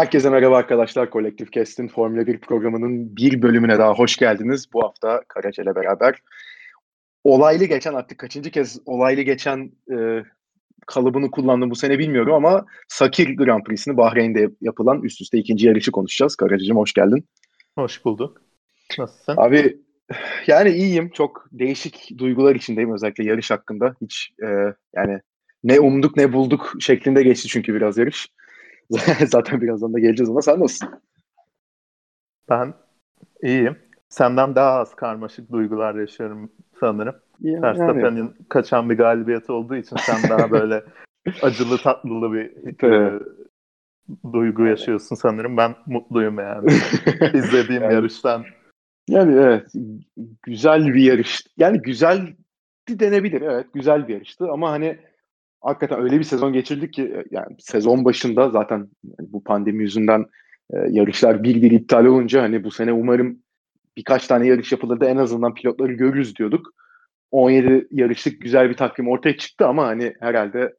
Herkese merhaba arkadaşlar. Kolektif Kest'in Formula 1 programının bir bölümüne daha hoş geldiniz. Bu hafta Karaca ile beraber olaylı geçen artık kaçıncı kez olaylı geçen e, kalıbını kullandım bu sene bilmiyorum ama Sakir Grand Prix'sini Bahreyn'de yapılan üst üste ikinci yarışı konuşacağız. Karaca'cığım hoş geldin. Hoş bulduk. Nasılsın? Abi yani iyiyim. Çok değişik duygular içindeyim özellikle yarış hakkında. Hiç e, yani ne umduk ne bulduk şeklinde geçti çünkü biraz yarış. Zaten birazdan da geleceğiz ama sen nasılsın? Ben iyiyim. Senden daha az karmaşık duygular yaşıyorum sanırım. Yani, Verstappen'in yani. kaçan bir galibiyet olduğu için sen daha böyle acılı tatlılı bir e, duygu yaşıyorsun sanırım. Ben mutluyum yani. İzlediğim yani, yarıştan. Yani evet güzel bir yarış. Yani güzel denebilir evet güzel bir yarıştı ama hani hakikaten öyle bir sezon geçirdik ki e, yani sezon başında zaten bu pandemi yüzünden e, yarışlar bir bir iptal olunca hani bu sene umarım birkaç tane yarış yapılır da en azından pilotları görürüz diyorduk. 17 yarışlık güzel bir takvim ortaya çıktı ama hani herhalde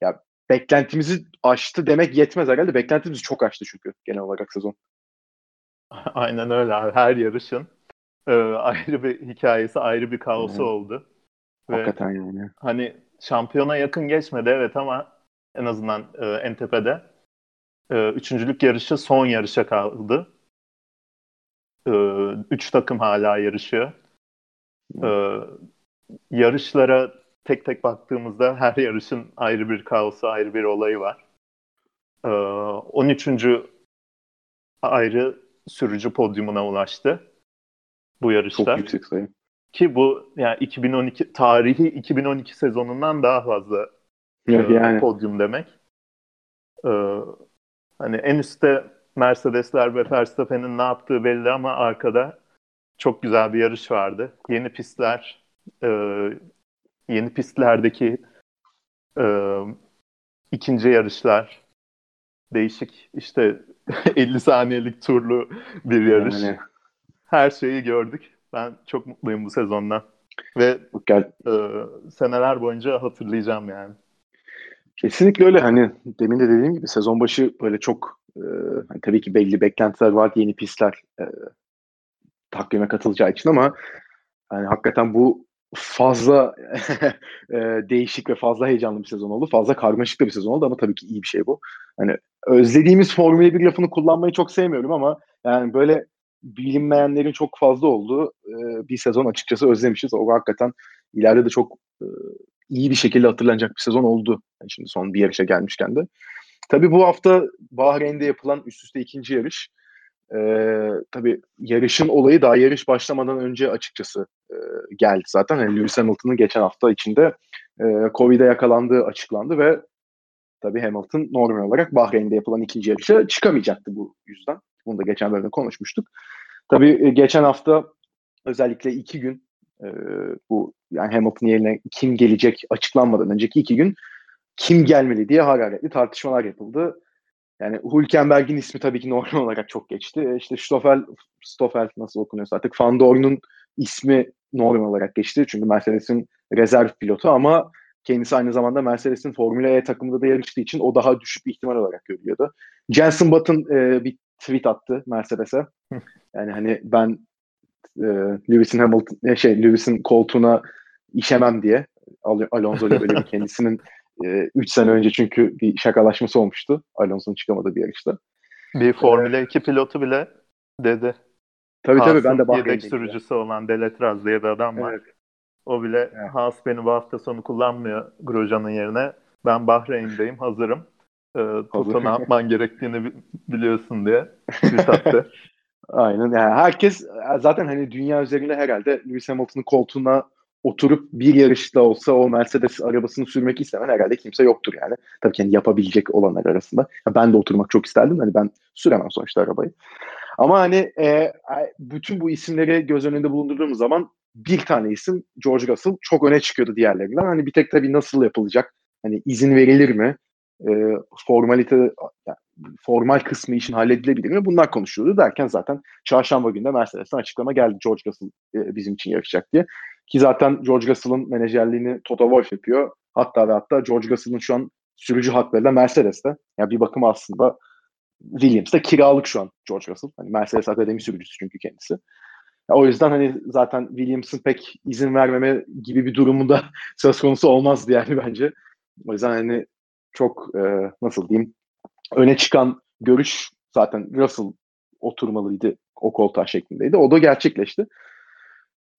ya beklentimizi aştı demek yetmez herhalde. Beklentimizi çok aştı çünkü genel olarak sezon. Aynen öyle abi. Her yarışın e, ayrı bir hikayesi, ayrı bir kaosu evet. oldu. Hakikaten yani. Hani şampiyona yakın geçmedi evet ama en azından e, en tepede. E, üçüncülük yarışı son yarışa kaldı. E, üç takım hala yarışıyor. E, yarışlara tek tek baktığımızda her yarışın ayrı bir kaosu, ayrı bir olayı var. E, 13. ayrı sürücü podyumuna ulaştı bu yarışta. Çok yüksek sayı. Ki bu yani 2012 tarihi 2012 sezonundan daha fazla evet, yani. podyum demek. Ee, hani en üstte Mercedesler ve Verstappen'in ne yaptığı belli ama arkada çok güzel bir yarış vardı. Yeni pistler, e, yeni pistlerdeki e, ikinci yarışlar, değişik işte 50 saniyelik turlu bir yarış. Yani. Her şeyi gördük. Ben çok mutluyum bu sezondan. Ve Gel. e, seneler boyunca hatırlayacağım yani. Kesinlikle öyle. Hani demin de dediğim gibi sezon başı böyle çok e, hani tabii ki belli beklentiler var. Yeni pistler e, takvime katılacağı için ama hani hakikaten bu fazla e, değişik ve fazla heyecanlı bir sezon oldu. Fazla karmaşık da bir sezon oldu ama tabii ki iyi bir şey bu. Hani özlediğimiz Formula 1 lafını kullanmayı çok sevmiyorum ama yani böyle bilinmeyenlerin çok fazla olduğu e, bir sezon açıkçası özlemişiz. O hakikaten ileride de çok e, iyi bir şekilde hatırlanacak bir sezon oldu. Yani şimdi son bir yarışa gelmişken de. Tabii bu hafta Bahreyn'de yapılan üst üste ikinci yarış. E, tabii yarışın olayı daha yarış başlamadan önce açıkçası e, geldi zaten. Yani Lewis Hamilton'ın geçen hafta içinde e, Covid'e yakalandığı açıklandı ve tabii Hamilton normal olarak Bahreyn'de yapılan ikinci yarışa çıkamayacaktı bu yüzden. Bunu da geçen bölümde konuşmuştuk. Tabii e, geçen hafta özellikle iki gün e, bu yani Hamilton yerine kim gelecek açıklanmadan önceki iki gün kim gelmeli diye hararetli tartışmalar yapıldı. Yani Hülkenberg'in ismi tabii ki normal olarak çok geçti. E, işte Stoffel, Stoffel nasıl okunuyorsa artık Van Dorn'un ismi normal olarak geçti. Çünkü Mercedes'in rezerv pilotu ama kendisi aynı zamanda Mercedes'in Formula E takımında da yarıştığı için o daha düşük bir ihtimal olarak görülüyordu. Jensen Button e, bir tweet attı Mercedes'e. Yani hani ben e, Lewis'in Hamilton e, şey Lewis'in koltuğuna işemem diye Al- Alonso ile böyle kendisinin 3 e, sene önce çünkü bir şakalaşması olmuştu. Alonso'nun çıkamadığı bir yarışta. Bir Formula 2 pilotu bile dedi. Tabii tabii ben de Bahreyn'deyim. Yedek sürücüsü ya. olan Deletraz diye bir adam var. Evet. O bile evet. Haas beni bu hafta sonu kullanmıyor Grosjean'ın yerine. Ben Bahreyn'deyim hazırım e, Toto ne yapman gerektiğini biliyorsun diye tweet. Aynen. Yani herkes zaten hani dünya üzerinde herhalde Lewis Hamilton'ın koltuğuna oturup bir yarışta olsa o Mercedes arabasını sürmek istemen herhalde kimse yoktur yani. Tabii ki yani yapabilecek olanlar arasında. Ben de oturmak çok isterdim. Hani ben süremem sonuçta arabayı. Ama hani e, bütün bu isimleri göz önünde bulundurduğumuz zaman bir tane isim George Russell çok öne çıkıyordu diğerlerinden. Hani bir tek tabii nasıl yapılacak? Hani izin verilir mi? E, formalite yani formal kısmı işin halledilebilir mi? Bunlar konuşuluyordu derken zaten çarşamba günde Mercedes'ten açıklama geldi George Russell e, bizim için yarışacak diye. Ki zaten George Russell'ın menajerliğini Toto Wolff yapıyor. Hatta ve hatta George Russell'ın şu an sürücü hakları da Mercedes'te. Yani bir bakıma aslında Williams da kiralık şu an George Russell. Hani Mercedes Akademi sürücüsü çünkü kendisi. O yüzden hani zaten Williams'ın pek izin vermeme gibi bir durumu da söz konusu olmazdı yani bence. O yüzden hani çok e, nasıl diyeyim öne çıkan görüş zaten Russell oturmalıydı o koltuğa şeklindeydi. O da gerçekleşti.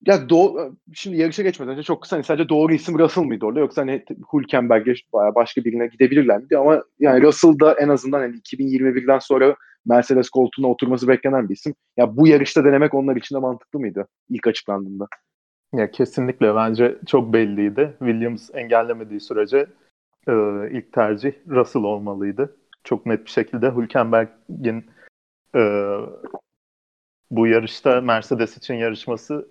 Ya doğ şimdi yarışa geçmeden önce çok kısa hani sadece doğru isim Russell mıydı orada yoksa hani Hülkenberg'e başka birine gidebilirler miydi ama yani Russell da en azından hani 2021'den sonra Mercedes koltuğuna oturması beklenen bir isim. Ya bu yarışta denemek onlar için de mantıklı mıydı ilk açıklandığında? Ya kesinlikle bence çok belliydi. Williams engellemediği sürece e, ilk tercih Russell olmalıydı. Çok net bir şekilde Hülkenberg'in e, bu yarışta Mercedes için yarışması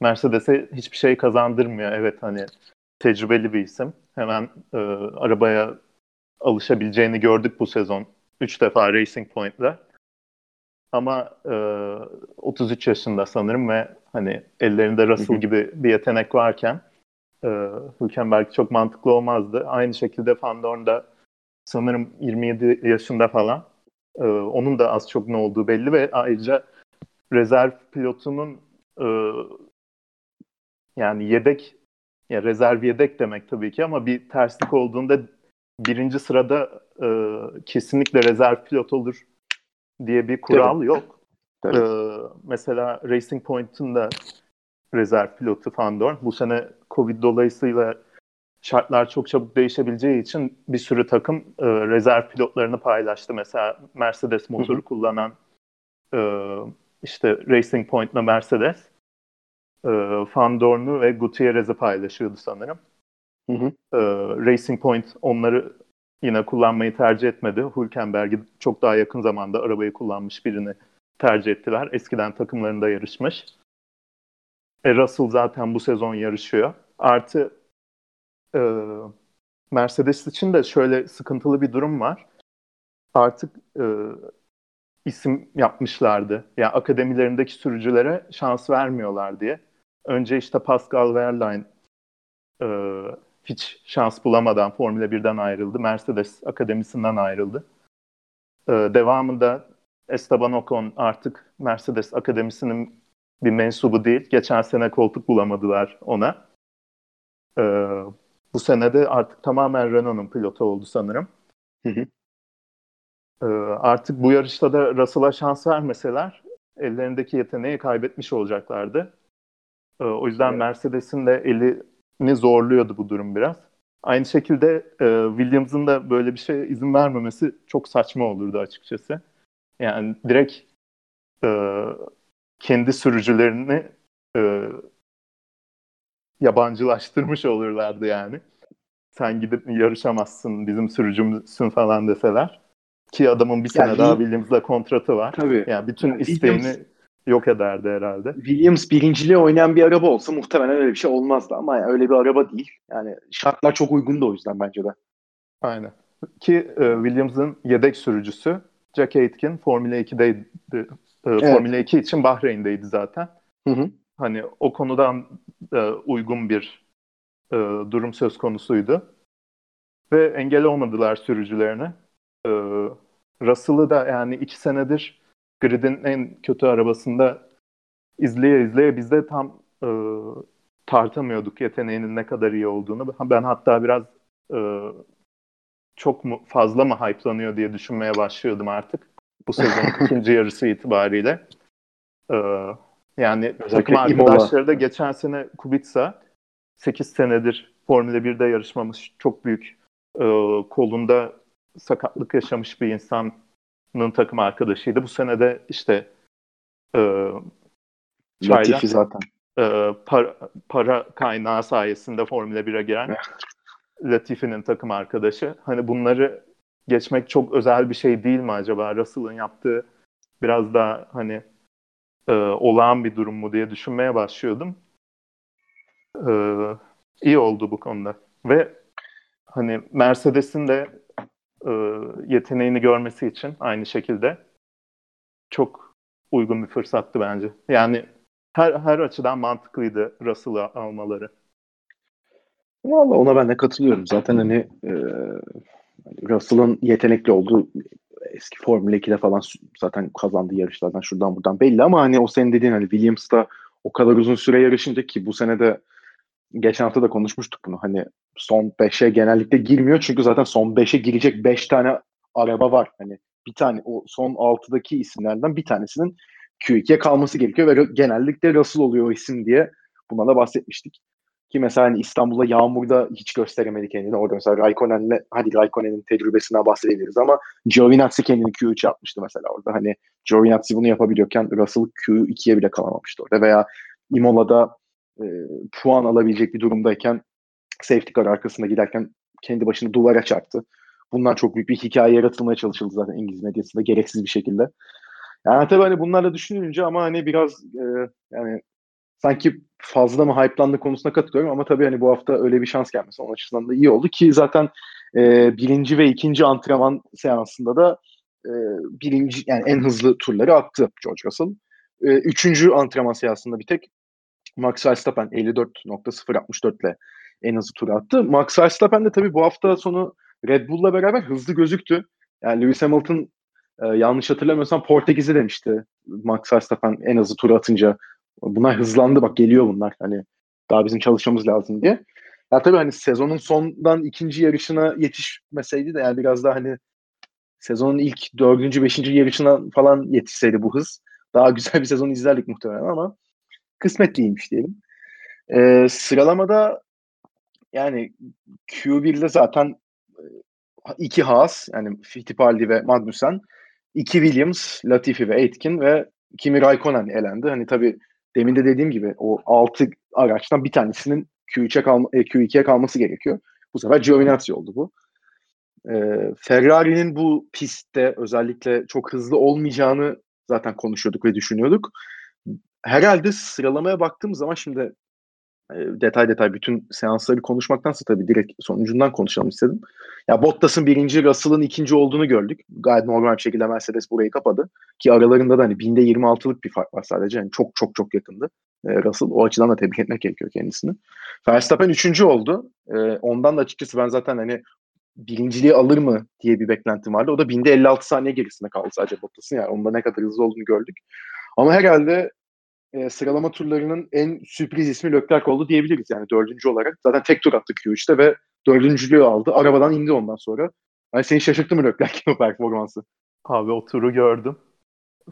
Mercedes'e hiçbir şey kazandırmıyor. Evet hani tecrübeli bir isim. Hemen e, arabaya alışabileceğini gördük bu sezon. Üç defa Racing Point'la. Ama e, 33 yaşında sanırım ve hani ellerinde Russell gibi bir yetenek varken e, Hülkenberg çok mantıklı olmazdı. Aynı şekilde Van da sanırım 27 yaşında falan. E, onun da az çok ne olduğu belli ve ayrıca rezerv pilotunun e, yani yedek ya rezerv yedek demek tabii ki ama bir terslik olduğunda birinci sırada e, kesinlikle rezerv pilot olur diye bir kural Tabii. yok. Tabii. Ee, mesela Racing Point'ın da rezerv pilotu Fandor. Bu sene Covid dolayısıyla şartlar çok çabuk değişebileceği için bir sürü takım e, rezerv pilotlarını paylaştı. Mesela Mercedes motoru Hı-hı. kullanan e, işte Racing Point'la Mercedes e, Van ve Gutierrez'i paylaşıyordu sanırım. Hı hı. E, Racing Point onları yine kullanmayı tercih etmedi. Hülkenberg'i çok daha yakın zamanda arabayı kullanmış birini tercih ettiler. Eskiden takımlarında yarışmış. E, Russell zaten bu sezon yarışıyor. Artı e, Mercedes için de şöyle sıkıntılı bir durum var. Artık e, isim yapmışlardı. Yani akademilerindeki sürücülere şans vermiyorlar diye. Önce işte Pascal Wehrlein e, hiç şans bulamadan Formula 1'den ayrıldı. Mercedes Akademisi'nden ayrıldı. E, devamında Esteban Ocon artık Mercedes Akademisi'nin bir mensubu değil. Geçen sene koltuk bulamadılar ona. E, bu sene de artık tamamen Renault'un pilotu oldu sanırım. Hı hı. E, artık bu yarışta da Russell'a şans vermeseler ellerindeki yeteneği kaybetmiş olacaklardı. E, o yüzden evet. Mercedes'in de elini zorluyordu bu durum biraz. Aynı şekilde e, Williams'ın da böyle bir şeye izin vermemesi çok saçma olurdu açıkçası. Yani direkt e, kendi sürücülerini e, yabancılaştırmış olurlardı yani. Sen gidip yarışamazsın, bizim sürücümüzsün falan deseler. Ki adamın bir sene yani, daha Williams'la kontratı var. Tabii. Yani bütün yani isteğini Williams, yok ederdi herhalde. Williams birinciliğe oynayan bir araba olsa muhtemelen öyle bir şey olmazdı ama yani öyle bir araba değil. Yani şartlar çok uygun da o yüzden bence de. Aynen. Ki e, Williams'ın yedek sürücüsü Jack Aitken Formula 2'deydi. E, evet. Formula 2 için Bahreyn'deydi zaten. Hı hı. Hani o konudan e, uygun bir e, durum söz konusuydu. Ve engel olmadılar sürücülerine. E, Russell'ı da yani iki senedir grid'in en kötü arabasında izleye izleye biz de tam e, tartamıyorduk yeteneğinin ne kadar iyi olduğunu. Ben hatta biraz e, çok mu fazla mı hype'lanıyor diye düşünmeye başlıyordum artık. Bu sezon ikinci yarısı itibariyle. E, yani Özellikle takım arkadaşları da geçen sene Kubica 8 senedir Formula 1'de yarışmamış çok büyük e, kolunda sakatlık yaşamış bir insan takım arkadaşıydı. Bu sene de işte e, Çayla, zaten. E, para, para kaynağı sayesinde Formula 1'e giren Latifi'nin takım arkadaşı. Hani bunları geçmek çok özel bir şey değil mi acaba? Russell'ın yaptığı biraz daha hani e, olağan bir durum mu diye düşünmeye başlıyordum. E, iyi oldu bu konuda. Ve hani Mercedes'in de e, yeteneğini görmesi için aynı şekilde çok uygun bir fırsattı bence. Yani her her açıdan mantıklıydı Russell'ı almaları. Valla ona ben de katılıyorum. Zaten hani e, Russell'ın yetenekli olduğu eski Formula 2'de falan zaten kazandığı yarışlardan şuradan buradan belli ama hani o senin dediğin hani Williams'ta o kadar uzun süre yarışınca ki bu sene de geçen hafta da konuşmuştuk bunu. Hani son 5'e genellikle girmiyor çünkü zaten son 5'e girecek 5 tane araba var. Hani bir tane o son 6'daki isimlerden bir tanesinin Q2'ye kalması gerekiyor ve genellikle Russell oluyor o isim diye buna da bahsetmiştik. Ki mesela hani İstanbul'da yağmurda hiç gösteremedi kendini. Orada mesela Raikkonen'le hadi Raikkonen'in tecrübesinden bahsedebiliriz ama Giovinazzi kendini Q3 yapmıştı mesela orada. Hani Giovinazzi bunu yapabiliyorken Russell Q2'ye bile kalamamıştı orada. Veya Imola'da e, puan alabilecek bir durumdayken safety car arkasında giderken kendi başını duvara çarptı. Bundan çok büyük bir hikaye yaratılmaya çalışıldı zaten İngiliz medyasında gereksiz bir şekilde. Yani tabii hani bunlarla düşününce ama hani biraz e, yani sanki fazla mı hype'landı konusuna katılıyorum ama tabii hani bu hafta öyle bir şans gelmesi onun açısından da iyi oldu ki zaten e, birinci ve ikinci antrenman seansında da e, birinci yani en hızlı turları attı George Russell. E, üçüncü antrenman seansında bir tek Max Verstappen 54.064 ile en hızlı tur attı. Max Verstappen de tabii bu hafta sonu Red Bull'la beraber hızlı gözüktü. Yani Lewis Hamilton e, yanlış hatırlamıyorsam Portekiz'e demişti Max Verstappen en hızlı tur atınca. Bunlar hızlandı bak geliyor bunlar. Hani daha bizim çalışmamız lazım diye. Ya tabii hani sezonun sondan ikinci yarışına yetişmeseydi de yani biraz daha hani sezonun ilk dördüncü, beşinci yarışına falan yetişseydi bu hız daha güzel bir sezon izlerdik muhtemelen ama kısmet değilmiş diyelim. Ee, sıralamada yani Q1'de zaten iki Haas yani Fittipaldi ve Magnussen, iki Williams, Latifi ve Aitken ve Kimi Raikkonen elendi. Hani tabii demin de dediğim gibi o altı araçtan bir tanesinin Q3'e kalma, e, Q2'ye kalması gerekiyor. Bu sefer Giovinazzi oldu bu. Ee, Ferrari'nin bu pistte özellikle çok hızlı olmayacağını zaten konuşuyorduk ve düşünüyorduk. Herhalde sıralamaya baktığımız zaman şimdi detay detay bütün seansları konuşmaktansa tabii direkt sonucundan konuşalım istedim. Ya Bottas'ın birinci, Russell'ın ikinci olduğunu gördük. Gayet normal bir şekilde Mercedes burayı kapadı. Ki aralarında da hani binde 26'lık bir fark var sadece. Yani çok çok çok yakındı Russell. O açıdan da tebrik etmek gerekiyor kendisini. Verstappen üçüncü oldu. Ondan da açıkçası ben zaten hani birinciliği alır mı diye bir beklentim vardı. O da binde 56 saniye gerisinde kaldı sadece Bottas'ın. Yani onda ne kadar hızlı olduğunu gördük. Ama herhalde e, sıralama turlarının en sürpriz ismi Leclerc oldu diyebiliriz yani dördüncü olarak. Zaten tek tur attı Q3'te ve dördüncülüğü aldı. Arabadan indi ondan sonra. Yani seni şaşırttı mı Leclerc'in performansı? Abi o turu gördüm.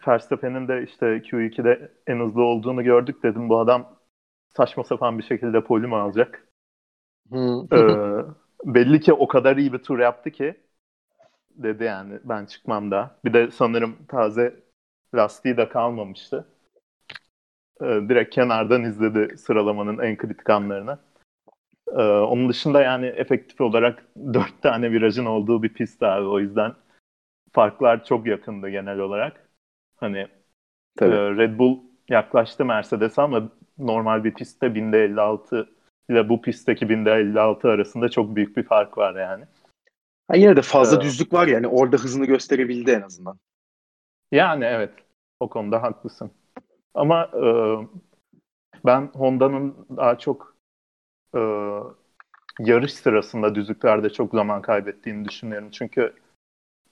Verstappen'in de işte Q2'de en hızlı olduğunu gördük dedim. Bu adam saçma sapan bir şekilde poli mi alacak? ee, belli ki o kadar iyi bir tur yaptı ki dedi yani ben çıkmam daha. Bir de sanırım taze lastiği de kalmamıştı. Ee, direkt kenardan izledi sıralamanın en kritik anlarını. Ee, onun dışında yani efektif olarak dört tane virajın olduğu bir pist abi. O yüzden farklar çok yakındı genel olarak. Hani Tabii. E, Red Bull yaklaştı Mercedes ama normal bir pistte binde 56 ile bu pistteki binde 56 arasında çok büyük bir fark var yani. Ha yine de fazla ee, düzlük var yani orada hızını gösterebildi en azından. Yani evet o konuda haklısın. Ama e, ben Honda'nın daha çok e, yarış sırasında düzlüklerde çok zaman kaybettiğini düşünüyorum. Çünkü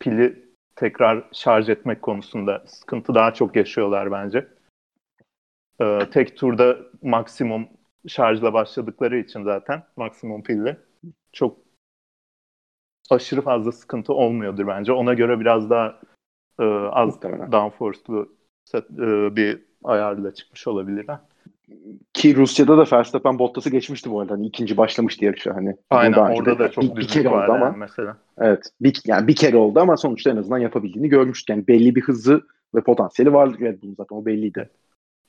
pili tekrar şarj etmek konusunda sıkıntı daha çok yaşıyorlar bence. E, tek turda maksimum şarjla başladıkları için zaten maksimum pille çok aşırı fazla sıkıntı olmuyordur bence. Ona göre biraz daha e, az downforce'lu e, bir ayarla çıkmış olabilirler. Ki Rusya'da da Verstappen Bottas'ı geçmişti bu arada. Hani ikinci başlamıştı yarışa hani. Aynen orada da çok bir, bir kere oldu ama. mesela. Evet. Bir, yani bir kere oldu ama sonuçta en azından yapabildiğini görmüştük. Yani belli bir hızı ve potansiyeli vardı Red Bull'un zaten o belliydi.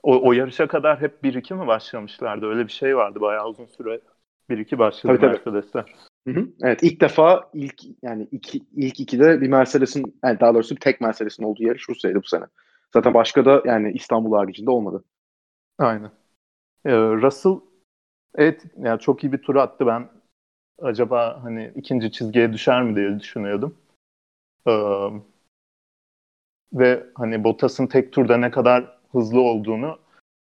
O, o yarışa kadar hep 1-2 mi başlamışlardı? Öyle bir şey vardı bayağı uzun süre. 1-2 başladı tabii, Mercedes'ler. Hı hı. Evet ilk defa ilk yani iki, ilk ikide bir Mercedes'in yani daha doğrusu tek Mercedes'in olduğu yarış Rusya'ydı bu sene. Zaten başka da yani İstanbul haricinde olmadı. Aynen. Ee, Russell evet yani çok iyi bir tur attı. Ben acaba hani ikinci çizgiye düşer mi diye düşünüyordum. Ee, ve hani Bottas'ın tek turda ne kadar hızlı olduğunu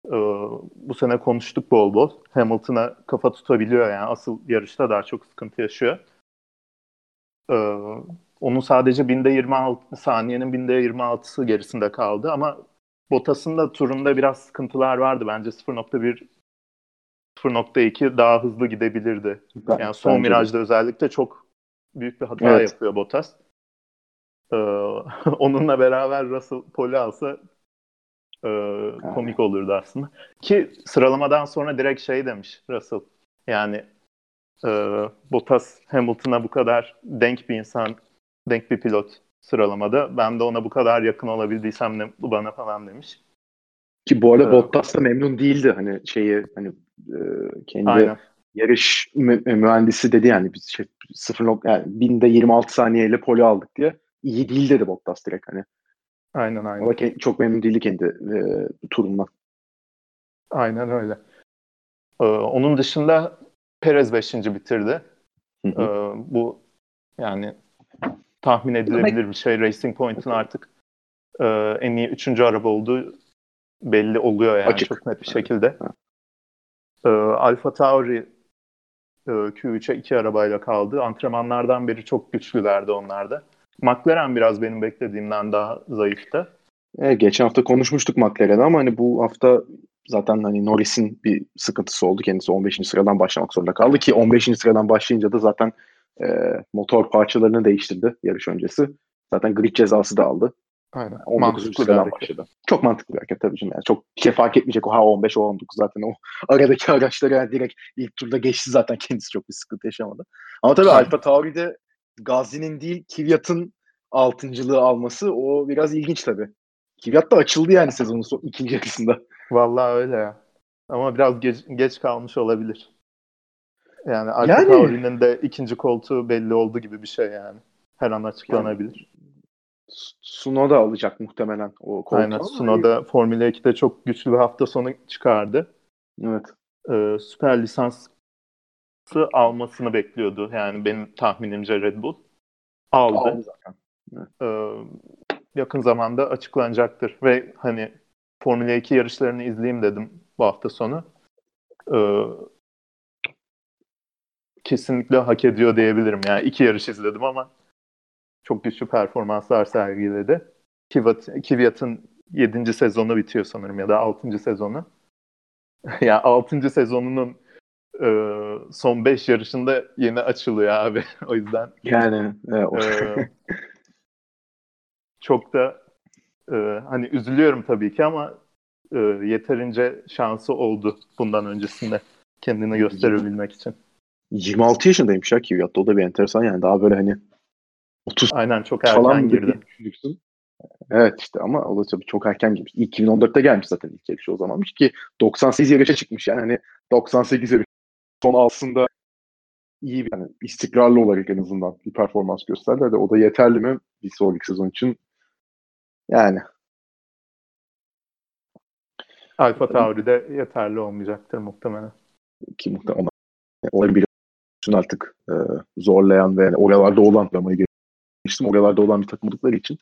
e, bu sene konuştuk bol bol. Hamilton'a kafa tutabiliyor yani asıl yarışta daha çok sıkıntı yaşıyor. Ee, onun sadece binde 26 saniyenin binde 26'sı gerisinde kaldı ama Bottas'ın da turunda biraz sıkıntılar vardı. Bence 0.1 0.2 daha hızlı gidebilirdi. Ben, yani son virajda özellikle çok büyük bir hata evet. yapıyor Bottas. Ee, onunla beraber Russell pole alsa e, komik olurdu aslında. Ki sıralamadan sonra direkt şey demiş Russell. Yani e, Bottas Hamilton'a bu kadar denk bir insan, denk bir pilot sıralamada. Ben de ona bu kadar yakın olabildiysem ne bu bana falan demiş. Ki bu arada ee, Bottas da memnun değildi hani şeyi hani e, kendi Aynen. yarış mü- mühendisi dedi yani biz şey, 0. yani binde 26 saniyeyle poli aldık diye iyi değil dedi Bottas direkt hani. Aynen aynen. Ama ke- çok memnun değildi kendi e, turundan. Aynen öyle. Ee, onun dışında Perez 5. bitirdi. Hı hı. Ee, bu yani tahmin edilebilir bir şey. Racing Point'in artık e, en iyi üçüncü araba olduğu belli oluyor yani Açık. çok net bir şekilde. E, Alfa Tauri e, Q3'e iki arabayla kaldı. Antrenmanlardan beri çok güçlülerdi onlar da. McLaren biraz benim beklediğimden daha zayıftı. Evet, geçen hafta konuşmuştuk McLaren'ı ama hani bu hafta zaten hani Norris'in bir sıkıntısı oldu. Kendisi 15. sıradan başlamak zorunda kaldı ki 15. sıradan başlayınca da zaten e, motor parçalarını değiştirdi yarış öncesi. Zaten grid cezası da aldı. Aynen. 19. sıradan başladı. Çok mantıklı bir hareket tabii canım. Yani çok şey fark etmeyecek o ha 15 o 19 zaten o aradaki araçları yani direkt ilk turda geçti zaten kendisi çok bir sıkıntı yaşamadı. Ama tabii Aynen. Alfa Tauri'de Gazi'nin değil Kvyat'ın altıncılığı alması o biraz ilginç tabii. Kvyat da açıldı yani sezonun son, ikinci yarısında. Vallahi öyle ya. Ama biraz geç, geç kalmış olabilir. Yani Alfa yani, Tauri'nin de ikinci koltuğu belli oldu gibi bir şey yani. Her an açıklanabilir. Sunoda alacak muhtemelen o koltuğu. Aynen Sunoda Formula 2'de çok güçlü bir hafta sonu çıkardı. Evet. Ee, süper lisansı almasını bekliyordu. Yani benim tahminimce Red Bull. Aldı. Aldı zaten. Evet. Ee, yakın zamanda açıklanacaktır. Ve hani Formula 2 yarışlarını izleyeyim dedim bu hafta sonu. Ee, kesinlikle hak ediyor diyebilirim. Yani iki yarış izledim ama çok güçlü performanslar sergiledi. Kvyat, Kvyat'ın 7. sezonu bitiyor sanırım ya da 6. sezonu. ya yani 6. sezonunun e, son 5 yarışında yeni açılıyor abi. o yüzden yani e, çok da e, hani üzülüyorum tabii ki ama e, yeterince şansı oldu bundan öncesinde kendini gösterebilmek için. 26 yaşındaymış ya Kvyat'ta o da bir enteresan yani. Daha böyle hani 30 Aynen çok erken falan girdi. Evet işte ama o da tabii çok erken girmiş. 2014'te gelmiş zaten ilk yarışı o zamanmış ki 98 yarışa çıkmış yani. Hani 98 yarış son altında iyi bir yani istikrarlı olarak en azından bir performans gösterdi de o da yeterli mi bir sonraki sezon için? Yani. Alfa Tauri'de yeterli olmayacaktır muhtemelen. Ki muhtemelen. Orayı bir artık e, zorlayan ve oralarda olan ramayı geçtim. Oralarda olan bir takım oldukları için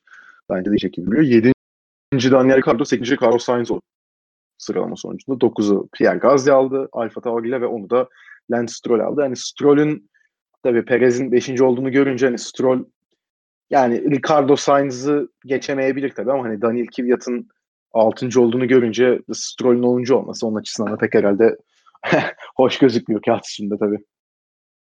bence de gibi biliyor. 7. Daniel Ricciardo, 8. Carlos Sainz oldu sıralama sonucunda. 9'u Pierre Gasly aldı Alfa Tauri'yle ve onu da Lance Stroll aldı. Yani Stroll'ün tabii Perez'in 5. olduğunu görünce hani Stroll yani Ricardo Sainz'ı geçemeyebilir tabii ama hani Daniel Kvyat'ın 6. olduğunu görünce Stroll'ün 10. olması onun açısından da pek herhalde hoş gözükmüyor kağıt üstünde tabii.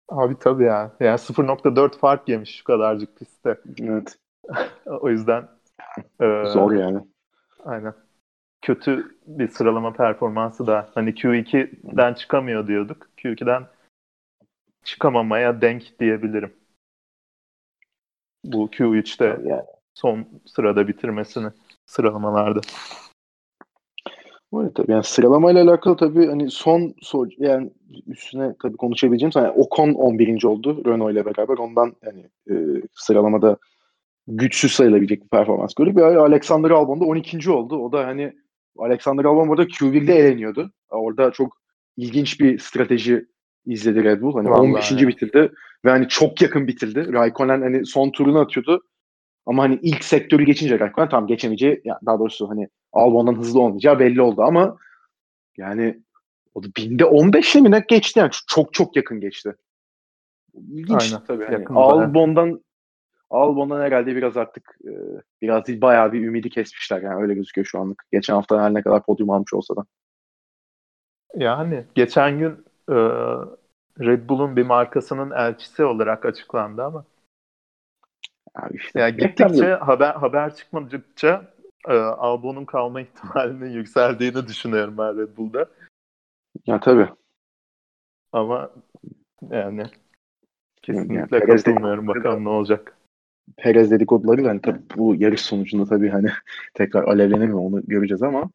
Abi tabii ya. Yani 0.4 fark yemiş şu kadarcık pistte. Evet. o yüzden e, zor yani. Aynen. Kötü bir sıralama performansı da hani Q2'den çıkamıyor diyorduk. Q2'den çıkamamaya denk diyebilirim. Bu Q3'te yani. son sırada bitirmesini sıralamalarda. Evet tabii yani sıralamayla alakalı tabii hani son sor yani üstüne tabii konuşabileceğim yani Ocon 11. oldu Renault ile beraber ondan yani e, sıralamada güçsüz sayılabilecek bir performans gördük. Ve Alexander Albon da 12. oldu. O da hani Alexander Albon burada Q1'de eleniyordu. Orada çok ilginç bir strateji izledi Red Bull. Hani Vallahi 15. Ya. bitirdi ve hani çok yakın bitirdi. Raikkonen hani son turunu atıyordu. Ama hani ilk sektörü geçince Raikkonen tam geçemeyeceği yani daha doğrusu hani Albon'dan hızlı olmayacağı belli oldu ama yani o da binde 15'le mi ne geçti yani çok çok yakın geçti. İlginç Aynen, tabii. Yani Albon'dan Albon'dan herhalde biraz artık e, biraz değil bayağı bir ümidi kesmişler yani öyle gözüküyor şu anlık. Geçen hafta her ne kadar podyum almış olsa da. Yani geçen gün e, Red Bull'un bir markasının elçisi olarak açıklandı ama Abi işte, yani gittikçe haber haber çıkmadıkça e, Albon'un kalma ihtimalinin yükseldiğini düşünüyorum ben Red Bull'da. Ya tabii. Ama yani kesinlikle yani, katılmıyorum. Bakalım ne olacak. Perez dedikoduları yani tabii bu yarış sonucunda tabii hani tekrar alevlenir mi onu göreceğiz ama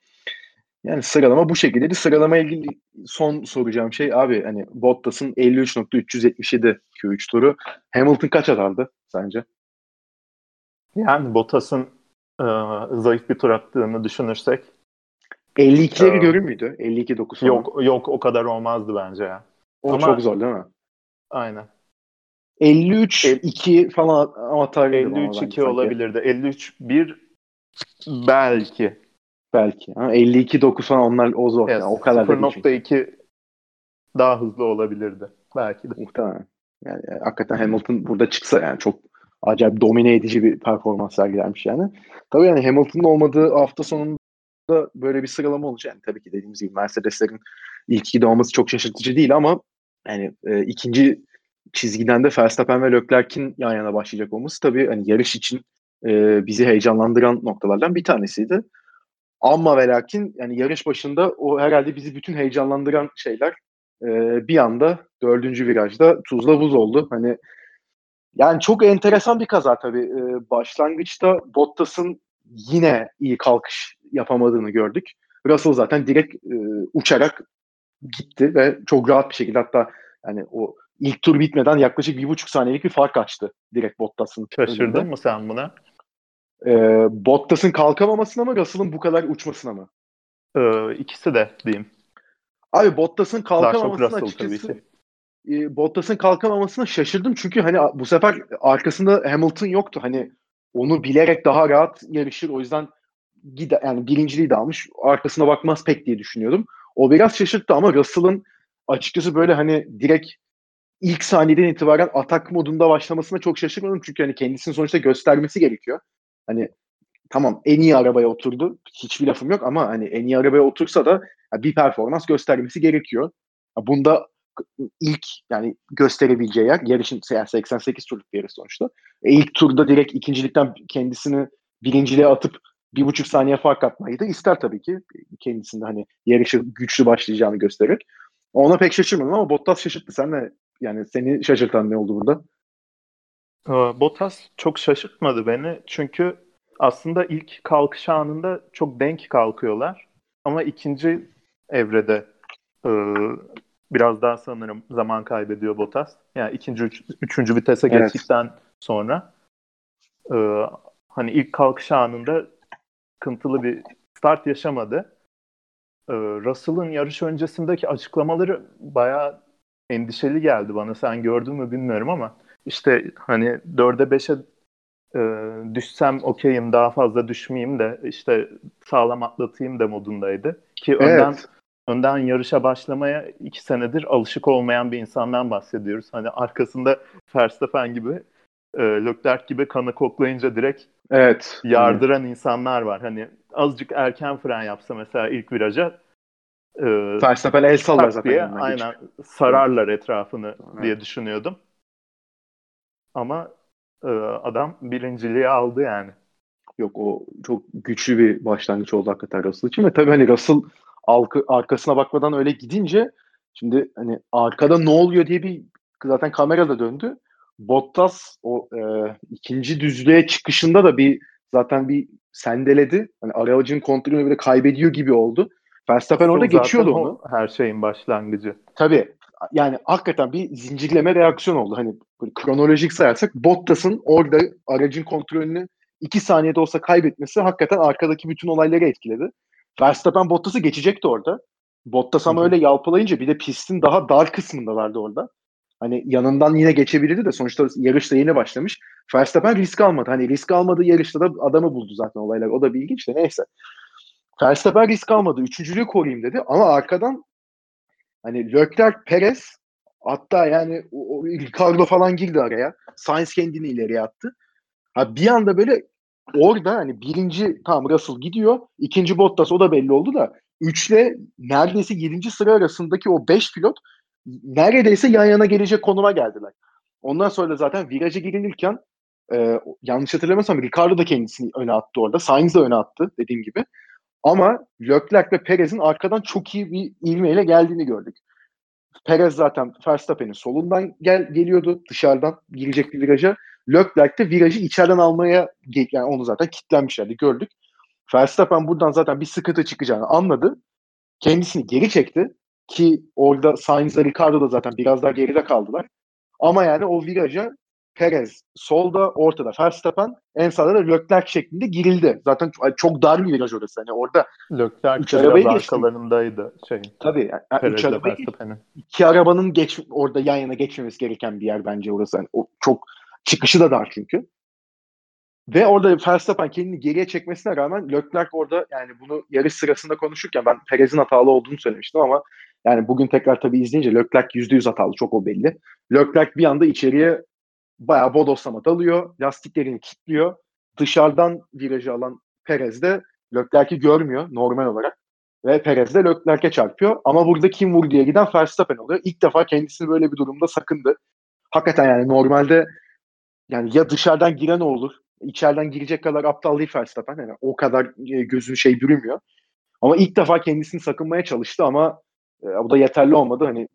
yani sıralama bu şekilde. Sıralama ilgili son soracağım şey abi hani Bottas'ın 53.377 Q3 turu. Hamilton kaç atardı sence? Yani Bottas'ın e, zayıf bir tur attığını düşünürsek 52'leri ee, görür müydü? 52 9 Yok yok o kadar olmazdı bence ya. O Ama, çok zor değil mi? Aynen. 53 2 falan atar 53 2 olabilirdi. 53 1 belki. Belki. Ha, 52 9 falan onlar o zor. Yes, yani, o kadar 0.2 daha hızlı olabilirdi. Belki de. Muhtemelen. Yani hakikaten Hamilton burada çıksa yani çok acayip domine edici bir performans sergilermiş yani. Tabii yani Hamilton'ın olmadığı hafta sonunda böyle bir sıralama olacak. Yani tabii ki dediğimiz gibi Mercedes'lerin ilk ikide olması çok şaşırtıcı değil ama yani e, ikinci çizgiden de Verstappen ve Leclerc'in yan yana başlayacak olması tabii hani yarış için e, bizi heyecanlandıran noktalardan bir tanesiydi. Ama ve lakin yani yarış başında o herhalde bizi bütün heyecanlandıran şeyler e, bir anda dördüncü virajda tuzla buz oldu. Hani yani çok enteresan bir kaza tabii. E, başlangıçta Bottas'ın yine iyi kalkış yapamadığını gördük. Russell zaten direkt e, uçarak gitti ve çok rahat bir şekilde hatta yani o ilk tur bitmeden yaklaşık bir buçuk saniyelik bir fark açtı direkt Bottas'ın. Şaşırdın önünde. mı sen buna? Ee, Bottas'ın kalkamamasına mı Russell'ın bu kadar uçmasına mı? Ee, ikisi de diyeyim. Abi Bottas'ın kalkamamasına açıkçası e, Bottas'ın kalkamamasına şaşırdım çünkü hani bu sefer arkasında Hamilton yoktu. Hani onu bilerek daha rahat yarışır. O yüzden gide, yani birinciliği de almış. Arkasına bakmaz pek diye düşünüyordum. O biraz şaşırttı ama Russell'ın açıkçası böyle hani direkt ilk saniyeden itibaren atak modunda başlamasına çok şaşırmadım. Çünkü hani kendisini sonuçta göstermesi gerekiyor. Hani tamam en iyi arabaya oturdu. Hiçbir lafım yok ama hani en iyi arabaya otursa da bir performans göstermesi gerekiyor. Bunda ilk yani gösterebileceği yer yarışın yani 88 turluk bir yarış sonuçta. E, ilk turda direkt ikincilikten kendisini birinciliğe atıp bir buçuk saniye fark atmayı da ister tabii ki. Kendisinde hani yarışı güçlü başlayacağını gösterir. Ona pek şaşırmadım ama Bottas şaşırttı. Sen ne yani seni şaşırtan ne oldu burada? Bottas çok şaşırtmadı beni. Çünkü aslında ilk kalkış anında çok denk kalkıyorlar. Ama ikinci evrede biraz daha sanırım zaman kaybediyor Bottas. Yani ikinci, üç, üçüncü vitese evet. geçtikten sonra e, hani ilk kalkış anında sıkıntılı bir start yaşamadı. E, Russell'ın yarış öncesindeki açıklamaları bayağı endişeli geldi bana. Sen gördün mü bilmiyorum ama işte hani 4'e 5'e e, düşsem okeyim daha fazla düşmeyeyim de işte sağlam atlatayım da modundaydı. Ki evet. önden önden yarışa başlamaya iki senedir alışık olmayan bir insandan bahsediyoruz. Hani arkasında Verstappen gibi, e, Leclerc gibi kanı koklayınca direkt evet. yardıran evet. insanlar var. Hani azıcık erken fren yapsa mesela ilk viraja e, Verstappen el sallar zaten. Diye, aynen sararlar etrafını evet. diye düşünüyordum. Ama e, adam birinciliği aldı yani. Yok o çok güçlü bir başlangıç oldu hakikaten Russell için ve tabii hani Russell alkı, arkasına bakmadan öyle gidince şimdi hani arkada ne oluyor diye bir zaten kamera da döndü. Bottas o e, ikinci düzlüğe çıkışında da bir zaten bir sendeledi. Hani aracın kontrolünü böyle kaybediyor gibi oldu. Verstappen orada geçiyordu onu. Her şeyin başlangıcı. Tabii. Yani hakikaten bir zincirleme reaksiyon oldu. Hani kronolojik sayarsak Bottas'ın orada aracın kontrolünü iki saniyede olsa kaybetmesi hakikaten arkadaki bütün olayları etkiledi. Verstappen Bottas'ı geçecekti orada. Bottas ama öyle yalpalayınca bir de pistin daha dar kısmındalardı orada. Hani yanından yine geçebilirdi de sonuçta yarış da yeni başlamış. Verstappen risk almadı. Hani risk almadığı yarışta da adamı buldu zaten olaylar. O da bir ilginç de neyse. Verstappen risk almadı. Üçüncülüğü koruyayım dedi. Ama arkadan hani Leclerc, Perez hatta yani o, o Ricardo falan girdi araya. Sainz kendini ileriye attı. Ha, bir anda böyle orada hani birinci tam Russell gidiyor. ikinci Bottas o da belli oldu da üçle neredeyse yedinci sıra arasındaki o beş pilot neredeyse yan yana gelecek konuma geldiler. Ondan sonra da zaten viraja girilirken e, yanlış hatırlamıyorsam Ricardo da kendisini öne attı orada. Sainz de öne attı dediğim gibi. Ama Leclerc ve Perez'in arkadan çok iyi bir ivmeyle geldiğini gördük. Perez zaten Verstappen'in solundan gel geliyordu dışarıdan girecek bir viraja. Leclerc de virajı içeriden almaya yani onu zaten kilitlenmişlerdi gördük. Verstappen buradan zaten bir sıkıntı çıkacağını anladı. Kendisini geri çekti ki orada Sainz ve Ricardo da zaten biraz daha geride kaldılar. Ama yani o viraja Perez solda ortada Verstappen en sağda da Leclerc şeklinde girildi. Zaten çok dar bir viraj orası. Hani orada Leclerc üç arabayı arkalarındaydı şey. Tabii. Yani, üç arabayı, iki arabanın geç orada yan yana geçmemesi gereken bir yer bence orası. Yani o çok çıkışı da dar çünkü. Ve orada Verstappen kendini geriye çekmesine rağmen Leclerc orada yani bunu yarış sırasında konuşurken ben Perez'in hatalı olduğunu söylemiştim ama yani bugün tekrar tabii izleyince Leclerc %100 hatalı çok o belli. Leclerc bir anda içeriye bayağı bodoslama dalıyor. Lastiklerini kilitliyor. Dışarıdan virajı alan Perez de Leclerc'i görmüyor normal olarak. Ve Perez de Leclerc'e çarpıyor. Ama burada kim vur diye giden Verstappen oluyor. İlk defa kendisini böyle bir durumda sakındı. Hakikaten yani normalde yani ya dışarıdan giren olur. içeriden girecek kadar aptal değil Verstappen. Yani o kadar e, gözün şey durmuyor. Ama ilk defa kendisini sakınmaya çalıştı ama e, bu da yeterli olmadı. Hani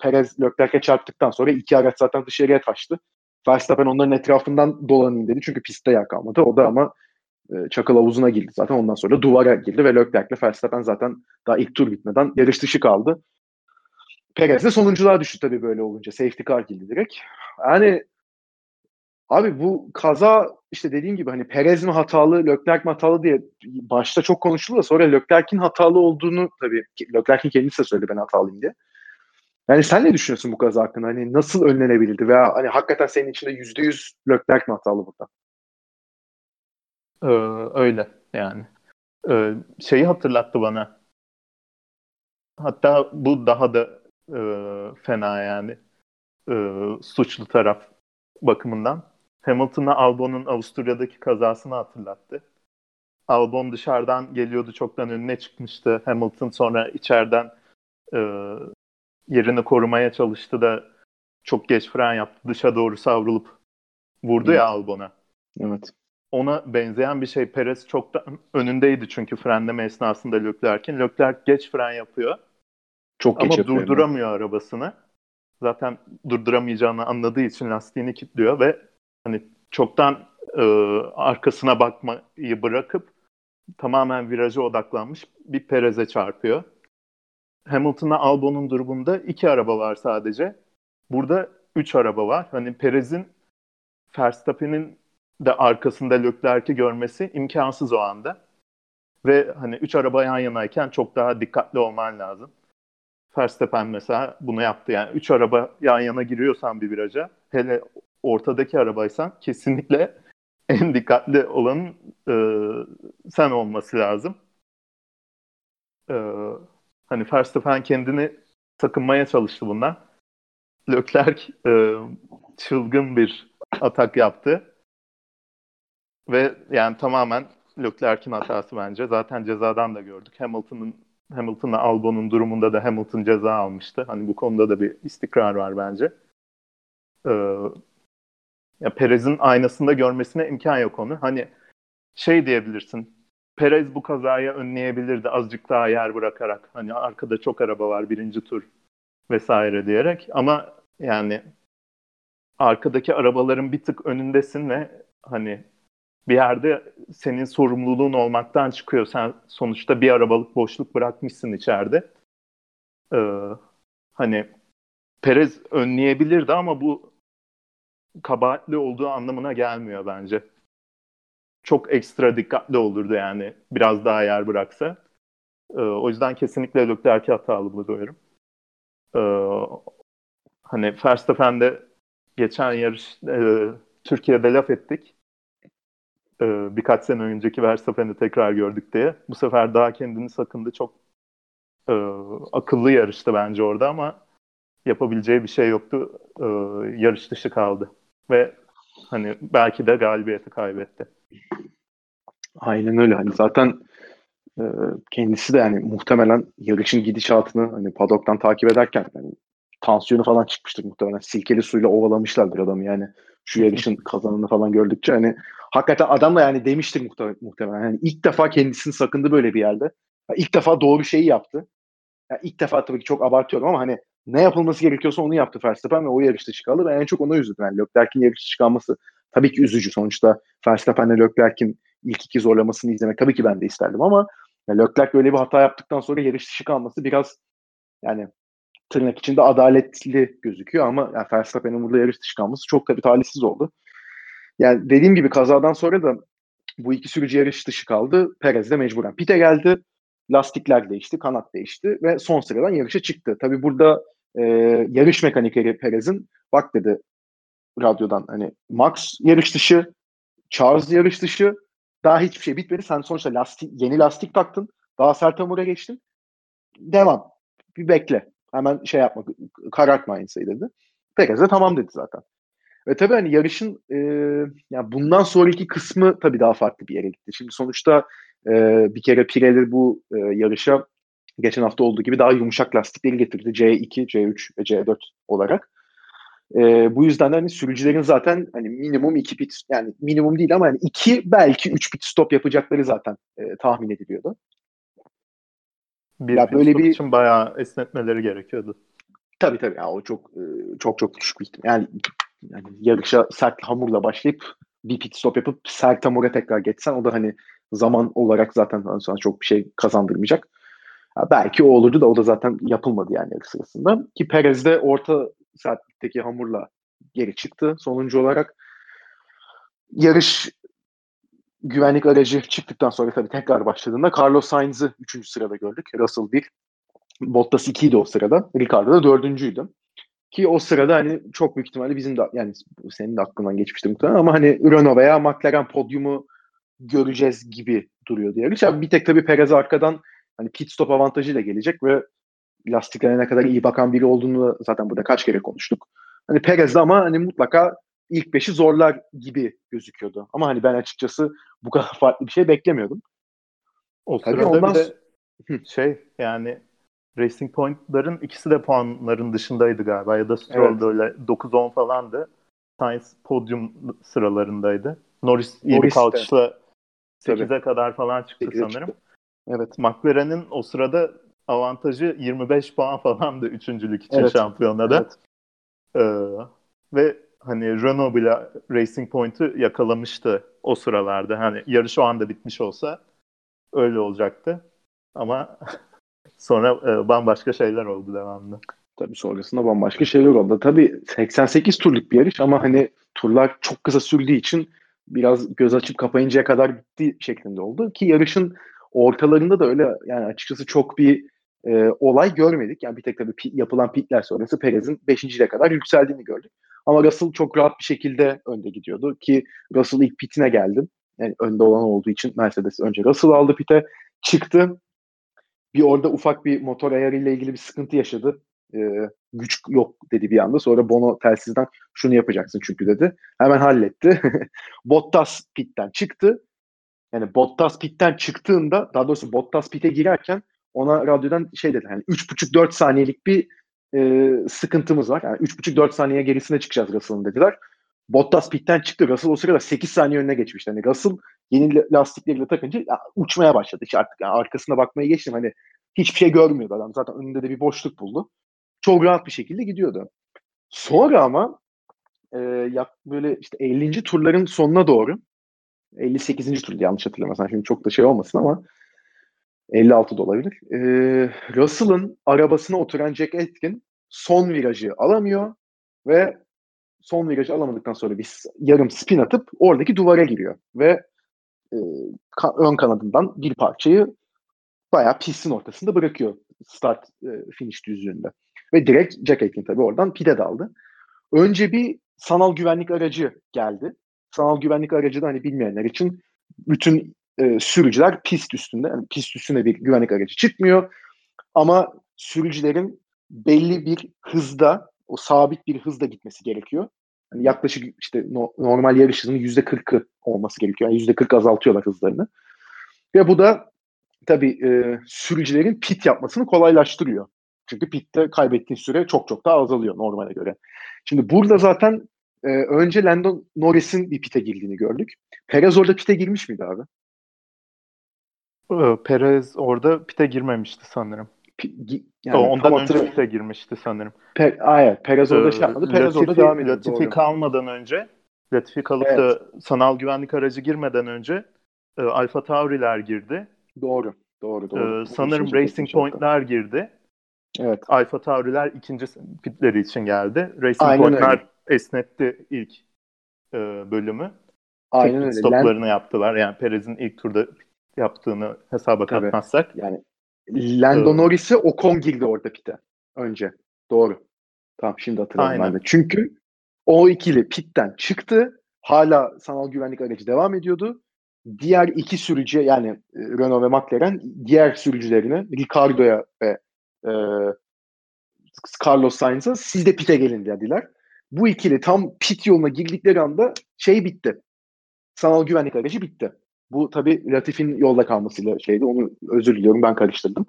Perez Leclerc'e çarptıktan sonra iki araç zaten dışarıya taştı. Verstappen onların etrafından dolanayım dedi. Çünkü pistte yer kalmadı. O da ama e, çakıl havuzuna girdi zaten. Ondan sonra duvara girdi ve Leclerc'le Verstappen zaten daha ilk tur bitmeden yarış dışı kaldı. Perez de sonunculuğa düştü tabii böyle olunca. Safety car girdi direkt. Yani abi bu kaza işte dediğim gibi hani Perez mi hatalı, Leclerc mi hatalı diye başta çok konuşuldu da sonra Leclerc'in hatalı olduğunu tabii Leclerc'in kendisi de söyledi ben hatalıyım diye. Yani sen ne düşünüyorsun bu kaza hakkında? Hani nasıl önlenebilirdi veya hani hakikaten senin içinde yüzde yüz Leclerc mi hatalı burada? Ee, öyle yani. Ee, şeyi hatırlattı bana. Hatta bu daha da e, fena yani. E, suçlu taraf bakımından. Hamilton'a Albon'un Avusturya'daki kazasını hatırlattı. Albon dışarıdan geliyordu çoktan önüne çıkmıştı. Hamilton sonra içeriden e, yerini korumaya çalıştı da çok geç fren yaptı. Dışa doğru savrulup vurdu evet. ya Albon'a. Evet. Ona benzeyen bir şey. Perez çok da önündeydi çünkü frenleme esnasında Leclerc'in. Leclerc geç fren yapıyor. Çok geç Ama durduramıyor yani. arabasını. Zaten durduramayacağını anladığı için lastiğini kilitliyor ve hani çoktan e, arkasına bakmayı bırakıp tamamen viraja odaklanmış bir Perez'e çarpıyor. Hamilton'la Albon'un durumunda iki araba var sadece. Burada üç araba var. Hani Perez'in Verstappen'in de arkasında Leclerc'i görmesi imkansız o anda. Ve hani üç araba yan yanayken çok daha dikkatli olman lazım. Verstappen mesela bunu yaptı. Yani üç araba yan yana giriyorsan bir viraja, hele ortadaki arabaysan kesinlikle en dikkatli olanın e, sen olması lazım. E, Hani Verstappen kendini sakınmaya çalıştı bundan. Leclerc e, çılgın bir atak yaptı. Ve yani tamamen Leclerc'in hatası bence. Zaten cezadan da gördük. Hamilton'ın Hamilton'la Albon'un durumunda da Hamilton ceza almıştı. Hani bu konuda da bir istikrar var bence. Ee, ya Perez'in aynasında görmesine imkan yok onu. Hani şey diyebilirsin. Perez bu kazayı önleyebilirdi azıcık daha yer bırakarak. Hani arkada çok araba var birinci tur vesaire diyerek. Ama yani arkadaki arabaların bir tık önündesin ve hani bir yerde senin sorumluluğun olmaktan çıkıyor. Sen sonuçta bir arabalık boşluk bırakmışsın içeride. Ee, hani Perez önleyebilirdi ama bu kabahatli olduğu anlamına gelmiyor bence çok ekstra dikkatli olurdu yani biraz daha yer bıraksa. E, o yüzden kesinlikle Leclerc'i hatalı buluyorum. E, hani Verstappen'de geçen yarış e, Türkiye'de laf ettik. E, birkaç sene önceki Verstappen'i tekrar gördük diye. Bu sefer daha kendini sakındı. Çok e, akıllı yarıştı bence orada ama yapabileceği bir şey yoktu. E, yarış dışı kaldı. Ve hani belki de galibiyeti kaybetti. Aynen öyle. Hani zaten e, kendisi de yani muhtemelen yarışın gidişatını hani padoktan takip ederken yani tansiyonu falan çıkmıştır muhtemelen. Silkeli suyla ovalamışlardır adamı yani. Şu yarışın kazanını falan gördükçe hani hakikaten adam da yani demiştir muhtemelen. Yani ilk defa kendisini sakındı böyle bir yerde. Yani ilk defa doğru şeyi yaptı. Yani ilk defa tabii ki çok abartıyorum ama hani ne yapılması gerekiyorsa onu yaptı Verstappen ve o yarışta çıkardı. Ben en çok ona üzüldüm. Yani Leclerc'in yarışta çıkarması tabii ki üzücü. Sonuçta Verstappen'le Leclerc'in ilk iki zorlamasını izlemek tabii ki ben de isterdim ama yani Leclerc böyle bir hata yaptıktan sonra yarış dışı kalması biraz yani tırnak içinde adaletli gözüküyor ama yani Verstappen'in burada yarış dışı kalması çok tabii talihsiz oldu. Yani dediğim gibi kazadan sonra da bu iki sürücü yarış dışı kaldı. Perez de mecburen pite geldi. Lastikler değişti, kanat değişti ve son sıradan yarışa çıktı. Tabii burada e, yarış mekanikeri Perez'in bak dedi radyodan hani Max yarış dışı, Charles yarış dışı, daha hiçbir şey bitmedi. Sen sonuçta lastik, yeni lastik taktın. Daha sert hamura geçtin. Devam. Bir bekle. Hemen şey yapma. Karartma Ainsa'yı dedi. Perez de tamam dedi zaten. Ve tabii hani yarışın e, yani bundan sonraki kısmı tabii daha farklı bir yere gitti. Şimdi sonuçta e, bir kere Pirelli bu e, yarışa geçen hafta olduğu gibi daha yumuşak lastikleri getirdi. C2, C3 ve C4 olarak. E, bu yüzden hani sürücülerin zaten hani minimum iki pit yani minimum değil ama yani iki belki üç pit stop yapacakları zaten e, tahmin ediliyordu. Bir ya pit böyle stop bir için bayağı esnetmeleri gerekiyordu. Tabii tabii. Yani o çok e, çok çok düşük bir ihtimal. Yani, yani yarışa sert hamurla başlayıp bir pit stop yapıp sert hamura tekrar geçsen o da hani zaman olarak zaten sana çok bir şey kazandırmayacak. Belki o olurdu da o da zaten yapılmadı yani yarış sırasında. Ki Perez de orta sertlikteki hamurla geri çıktı sonuncu olarak. Yarış güvenlik aracı çıktıktan sonra tabii tekrar başladığında Carlos Sainz'ı 3. sırada gördük. Russell 1, Bottas 2 idi o sırada. Ricardo da 4.'üydü. Ki o sırada hani çok büyük ihtimalle bizim de yani senin de aklından geçmişti muhtemelen ama hani Renault veya McLaren podyumu göreceğiz gibi duruyor diye. Yani bir tek tabii Perez arkadan hani pit stop avantajıyla gelecek ve lastiklerine ne kadar iyi bakan biri olduğunu zaten burada kaç kere konuştuk. Hani Perez de ama hani mutlaka ilk beşi zorlar gibi gözüküyordu. Ama hani ben açıkçası bu kadar farklı bir şey beklemiyordum. O Tabii sırada ondan... bir de şey yani Racing Point'ların ikisi de puanların dışındaydı galiba ya da Stroll evet. böyle 9-10 falandı. Science podyum sıralarındaydı. Norris iyi bir kalkışla 8'e kadar falan çıktı sanırım. Çıktı. Evet. McLaren'in o sırada avantajı 25 puan falandı üçüncülük için evet. şampiyonada. Evet. Ee, ve hani Renault bile Racing Point'u yakalamıştı o sıralarda. Hani yarış o anda bitmiş olsa öyle olacaktı. Ama sonra e, bambaşka şeyler oldu devamlı. Tabii sonrasında bambaşka şeyler oldu. Tabii 88 turluk bir yarış ama hani turlar çok kısa sürdüğü için biraz göz açıp kapayıncaya kadar gitti şeklinde oldu. Ki yarışın ortalarında da öyle yani açıkçası çok bir e, olay görmedik. Yani bir tek tabii pit, yapılan pitler sonrası Perez'in 5. kadar yükseldiğini gördük. Ama Russell çok rahat bir şekilde önde gidiyordu ki Russell ilk pitine geldi. Yani önde olan olduğu için Mercedes önce Russell aldı pite. Çıktı. Bir orada ufak bir motor ayarıyla ilgili bir sıkıntı yaşadı. Ee, güç yok dedi bir anda. Sonra Bono telsizden şunu yapacaksın çünkü dedi. Hemen halletti. Bottas pitten çıktı. Yani Bottas pitten çıktığında daha doğrusu Bottas pite girerken ona radyodan şey dedi. Yani 3,5-4 saniyelik bir e, sıkıntımız var. Yani 3,5-4 saniye gerisine çıkacağız Russell'ın dediler. Bottas pitten çıktı. Russell o sırada 8 saniye önüne geçmişti. Yani Russell yeni lastikleriyle takınca ya, uçmaya başladı. Hiç artık yani arkasına bakmaya geçtim. Hani hiçbir şey görmüyordu adam. Zaten önünde de bir boşluk buldu. Çok rahat bir şekilde gidiyordu. Sonra ama e, ya böyle işte 50. turların sonuna doğru 58. turda yanlış hatırlamıyorsam şimdi çok da şey olmasın ama 56 da olabilir. Ee, Russell'ın arabasına oturan Jack Aitken son virajı alamıyor ve son virajı alamadıktan sonra bir yarım spin atıp oradaki duvara giriyor ve e, ka- ön kanadından bir parçayı bayağı pistin ortasında bırakıyor start e, finish düzlüğünde. Ve direkt Jack Aitken tabii oradan pide daldı. Önce bir sanal güvenlik aracı geldi. Sanal güvenlik aracı da hani bilmeyenler için bütün e, sürücüler pist üstünde. Yani pist üstünde bir güvenlik aracı çıkmıyor. Ama sürücülerin belli bir hızda, o sabit bir hızda gitmesi gerekiyor. hani yaklaşık işte no, normal yarış hızının %40'ı olması gerekiyor. Yani %40 azaltıyorlar hızlarını. Ve bu da tabii e, sürücülerin pit yapmasını kolaylaştırıyor. Çünkü pitte kaybettiğin süre çok çok daha azalıyor normale göre. Şimdi burada zaten e, önce Lando Norris'in bir pite girdiğini gördük. Perez orada pite girmiş miydi abi? Ee, Perez orada pite girmemişti sanırım. yani ondan önce pite girmişti sanırım. Pe Hayır, Perez orada şey yapmadı. Perez Latifi, orada devam ediyor. Latifi doğru. kalmadan önce, Latifi kalıp evet. da sanal güvenlik aracı girmeden önce e, Alfa Tauri'ler girdi. Doğru. Doğru doğru. Ee, sanırım Racing Point'ler girdi. Evet. Alfa Tauri'ler ikinci pitleri için geldi. Racing Aynen Point'ler öyle. Esnetti ilk e, bölümü. Aynen öyle. Stoplarını Land... yaptılar. Yani Perez'in ilk turda yaptığını hesaba Tabii. katmazsak. Yani Lando ee, Norris'e Ocon girdi orada pite önce. Doğru. Tamam şimdi hatırladım Aynen. ben de. Çünkü o ikili pitten çıktı. Hala sanal güvenlik aracı devam ediyordu diğer iki sürücü yani e, Renault ve McLaren diğer sürücülerine Ricardo'ya ve e, Carlos Sainz'a siz de pite gelin dediler. Bu ikili tam pit yoluna girdikleri anda şey bitti. Sanal güvenlik aracı bitti. Bu tabi Latif'in yolda kalmasıyla şeydi. Onu özür diliyorum ben karıştırdım.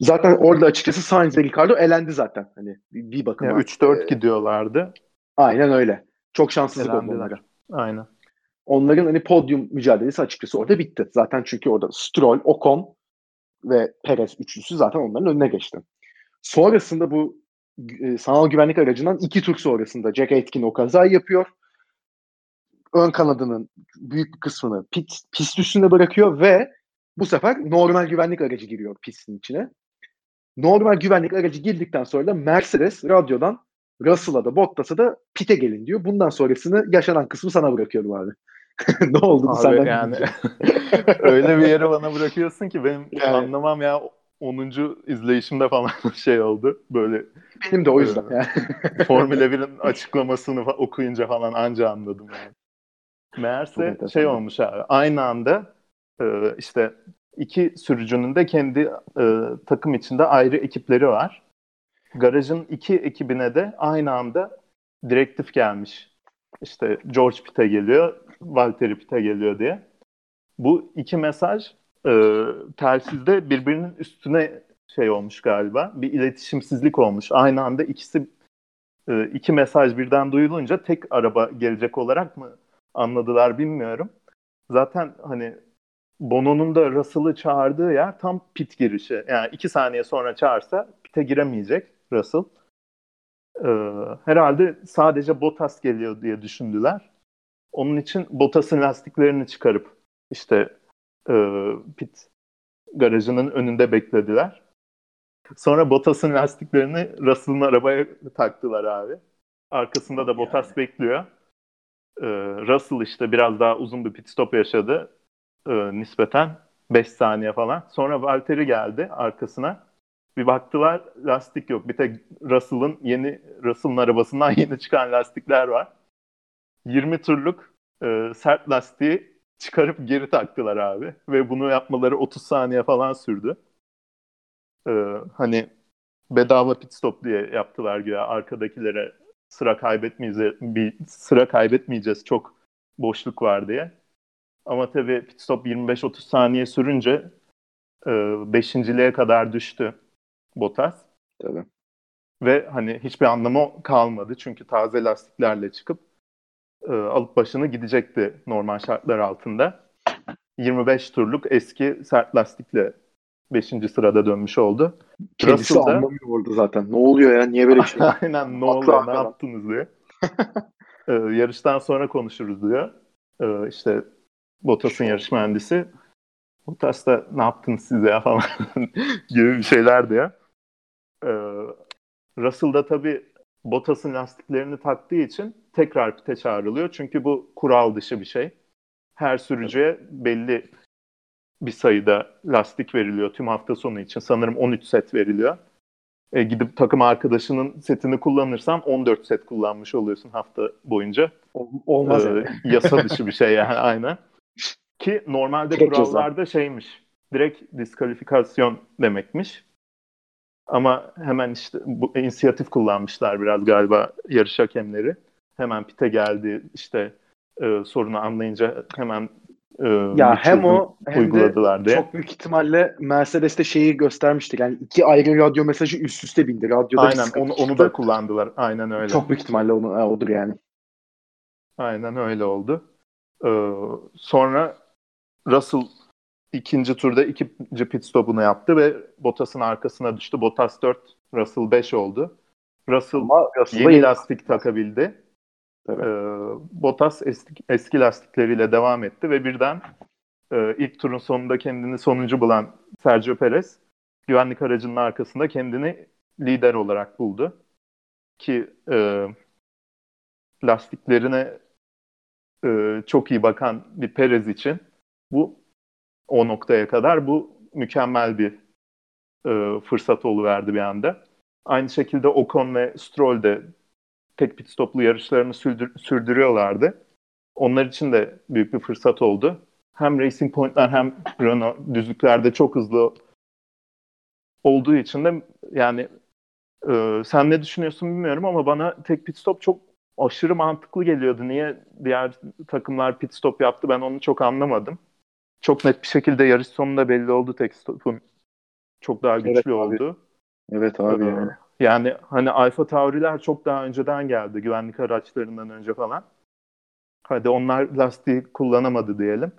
Zaten orada açıkçası Sainz ve Ricardo elendi zaten. Hani bir bakıma. Yani 3-4 e, gidiyorlardı. Aynen öyle. Çok şanssızlık oldu onlara. Aynen onların hani podyum mücadelesi açıkçası orada bitti. Zaten çünkü orada Stroll, Ocon ve Perez üçlüsü zaten onların önüne geçti. Sonrasında bu sanal güvenlik aracından iki tur sonrasında Jack Aitken o kazayı yapıyor. Ön kanadının büyük bir kısmını pit, pist üstünde bırakıyor ve bu sefer normal güvenlik aracı giriyor pistin içine. Normal güvenlik aracı girdikten sonra da Mercedes radyodan Russell'a da Bottas'a da pite gelin diyor. Bundan sonrasını yaşanan kısmı sana bırakıyorum abi. ne oldu abi senden? Yani öyle bir yere bana bırakıyorsun ki benim yani, anlamam ya 10. izleyişimde falan şey oldu. Böyle benim de o yüzden e, yani. Formula 1'in açıklamasını okuyunca falan anca anladım yani. Meğerse şey olmuş abi. Aynı anda e, işte iki sürücünün de kendi e, takım içinde ayrı ekipleri var garajın iki ekibine de aynı anda direktif gelmiş. İşte George Pitt'e geliyor, Valtteri Pitt'e geliyor diye. Bu iki mesaj e, telsizde birbirinin üstüne şey olmuş galiba. Bir iletişimsizlik olmuş. Aynı anda ikisi e, iki mesaj birden duyulunca tek araba gelecek olarak mı anladılar bilmiyorum. Zaten hani Bono'nun da Russell'ı çağırdığı yer tam pit girişi. Yani iki saniye sonra çağırsa pite giremeyecek. Russell. Ee, herhalde sadece Bottas geliyor diye düşündüler. Onun için Bottas'ın lastiklerini çıkarıp işte e, pit garajının önünde beklediler. Sonra Bottas'ın lastiklerini Russell'ın arabaya taktılar abi. Arkasında da Bottas yani. bekliyor. Ee, Russell işte biraz daha uzun bir pit stop yaşadı e, nispeten 5 saniye falan. Sonra Valtteri geldi arkasına. Bir baktılar lastik yok. Bir tek Russell'ın yeni Russell'ın arabasından yeni çıkan lastikler var. 20 turluk e, sert lastiği çıkarıp geri taktılar abi. Ve bunu yapmaları 30 saniye falan sürdü. E, hani bedava pit stop diye yaptılar güya arkadakilere sıra kaybetmeyeceğiz bir sıra kaybetmeyeceğiz çok boşluk var diye. Ama tabii pit stop 25-30 saniye sürünce e, beşinciliğe kadar düştü Bottas. Tabii. Ve hani hiçbir anlamı kalmadı. Çünkü taze lastiklerle çıkıp e, alıp başını gidecekti normal şartlar altında. 25 turluk eski sert lastikle 5. sırada dönmüş oldu. Kendisi Russell'da... anlamıyor orada zaten. Ne oluyor ya? Niye böyle bir şey? Aynen ne oluyor? Ne yaptınız diye. ee, yarıştan sonra konuşuruz diyor. Ee, işte Bottas'ın yarış mühendisi. Bottas da ne yaptınız siz ya falan gibi bir şeyler diyor. Ee, Russell da tabii Bottas'ın lastiklerini taktığı için tekrar pite çağrılıyor. Çünkü bu kural dışı bir şey. Her sürücüye belli bir sayıda lastik veriliyor tüm hafta sonu için. Sanırım 13 set veriliyor. E, gidip takım arkadaşının setini kullanırsan 14 set kullanmış oluyorsun hafta boyunca. Olmaz ee, yani. Yasa dışı bir şey yani aynen. Ki normalde Çok kurallarda ceza. şeymiş. Direkt diskalifikasyon demekmiş. Ama hemen işte bu inisiyatif kullanmışlar biraz galiba yarış hakemleri. Hemen pite geldi işte e, sorunu anlayınca hemen e, ya hem o hem uyguladılar de diye. çok büyük ihtimalle Mercedes'te şeyi göstermiştir. Yani iki ayrı radyo mesajı üst üste bindi. Radyoda Aynen onu, onu da kullandılar. Aynen öyle. Çok büyük ihtimalle onu, odur yani. Aynen öyle oldu. Ee, sonra Russell ikinci turda ikinci pit stopunu yaptı ve Bottas'ın arkasına düştü. Bottas 4, Russell 5 oldu. Russell Ama Russell'a yeni yeni- lastik takabildi. Tabii. Ee, Bottas eski, eski lastikleriyle devam etti ve birden e, ilk turun sonunda kendini sonuncu bulan Sergio Perez güvenlik aracının arkasında kendini lider olarak buldu. Ki e, lastiklerine e, çok iyi bakan bir Perez için bu o noktaya kadar bu mükemmel bir e, fırsat oluverdi bir anda. Aynı şekilde Ocon ve Stroll de tek pit stoplu yarışlarını sürdür- sürdürüyorlardı. Onlar için de büyük bir fırsat oldu. Hem Racing Point'ler hem Renault düzlüklerde çok hızlı olduğu için de yani e, sen ne düşünüyorsun bilmiyorum ama bana tek pit stop çok aşırı mantıklı geliyordu. Niye diğer takımlar pit stop yaptı ben onu çok anlamadım. Çok net bir şekilde yarış sonunda belli oldu tek stopun çok daha güçlü Evet abi. oldu. Evet abi Ee, yani. Yani hani Alfa Tauri'ler çok daha önceden geldi güvenlik araçlarından önce falan. Hadi onlar lastiği kullanamadı diyelim.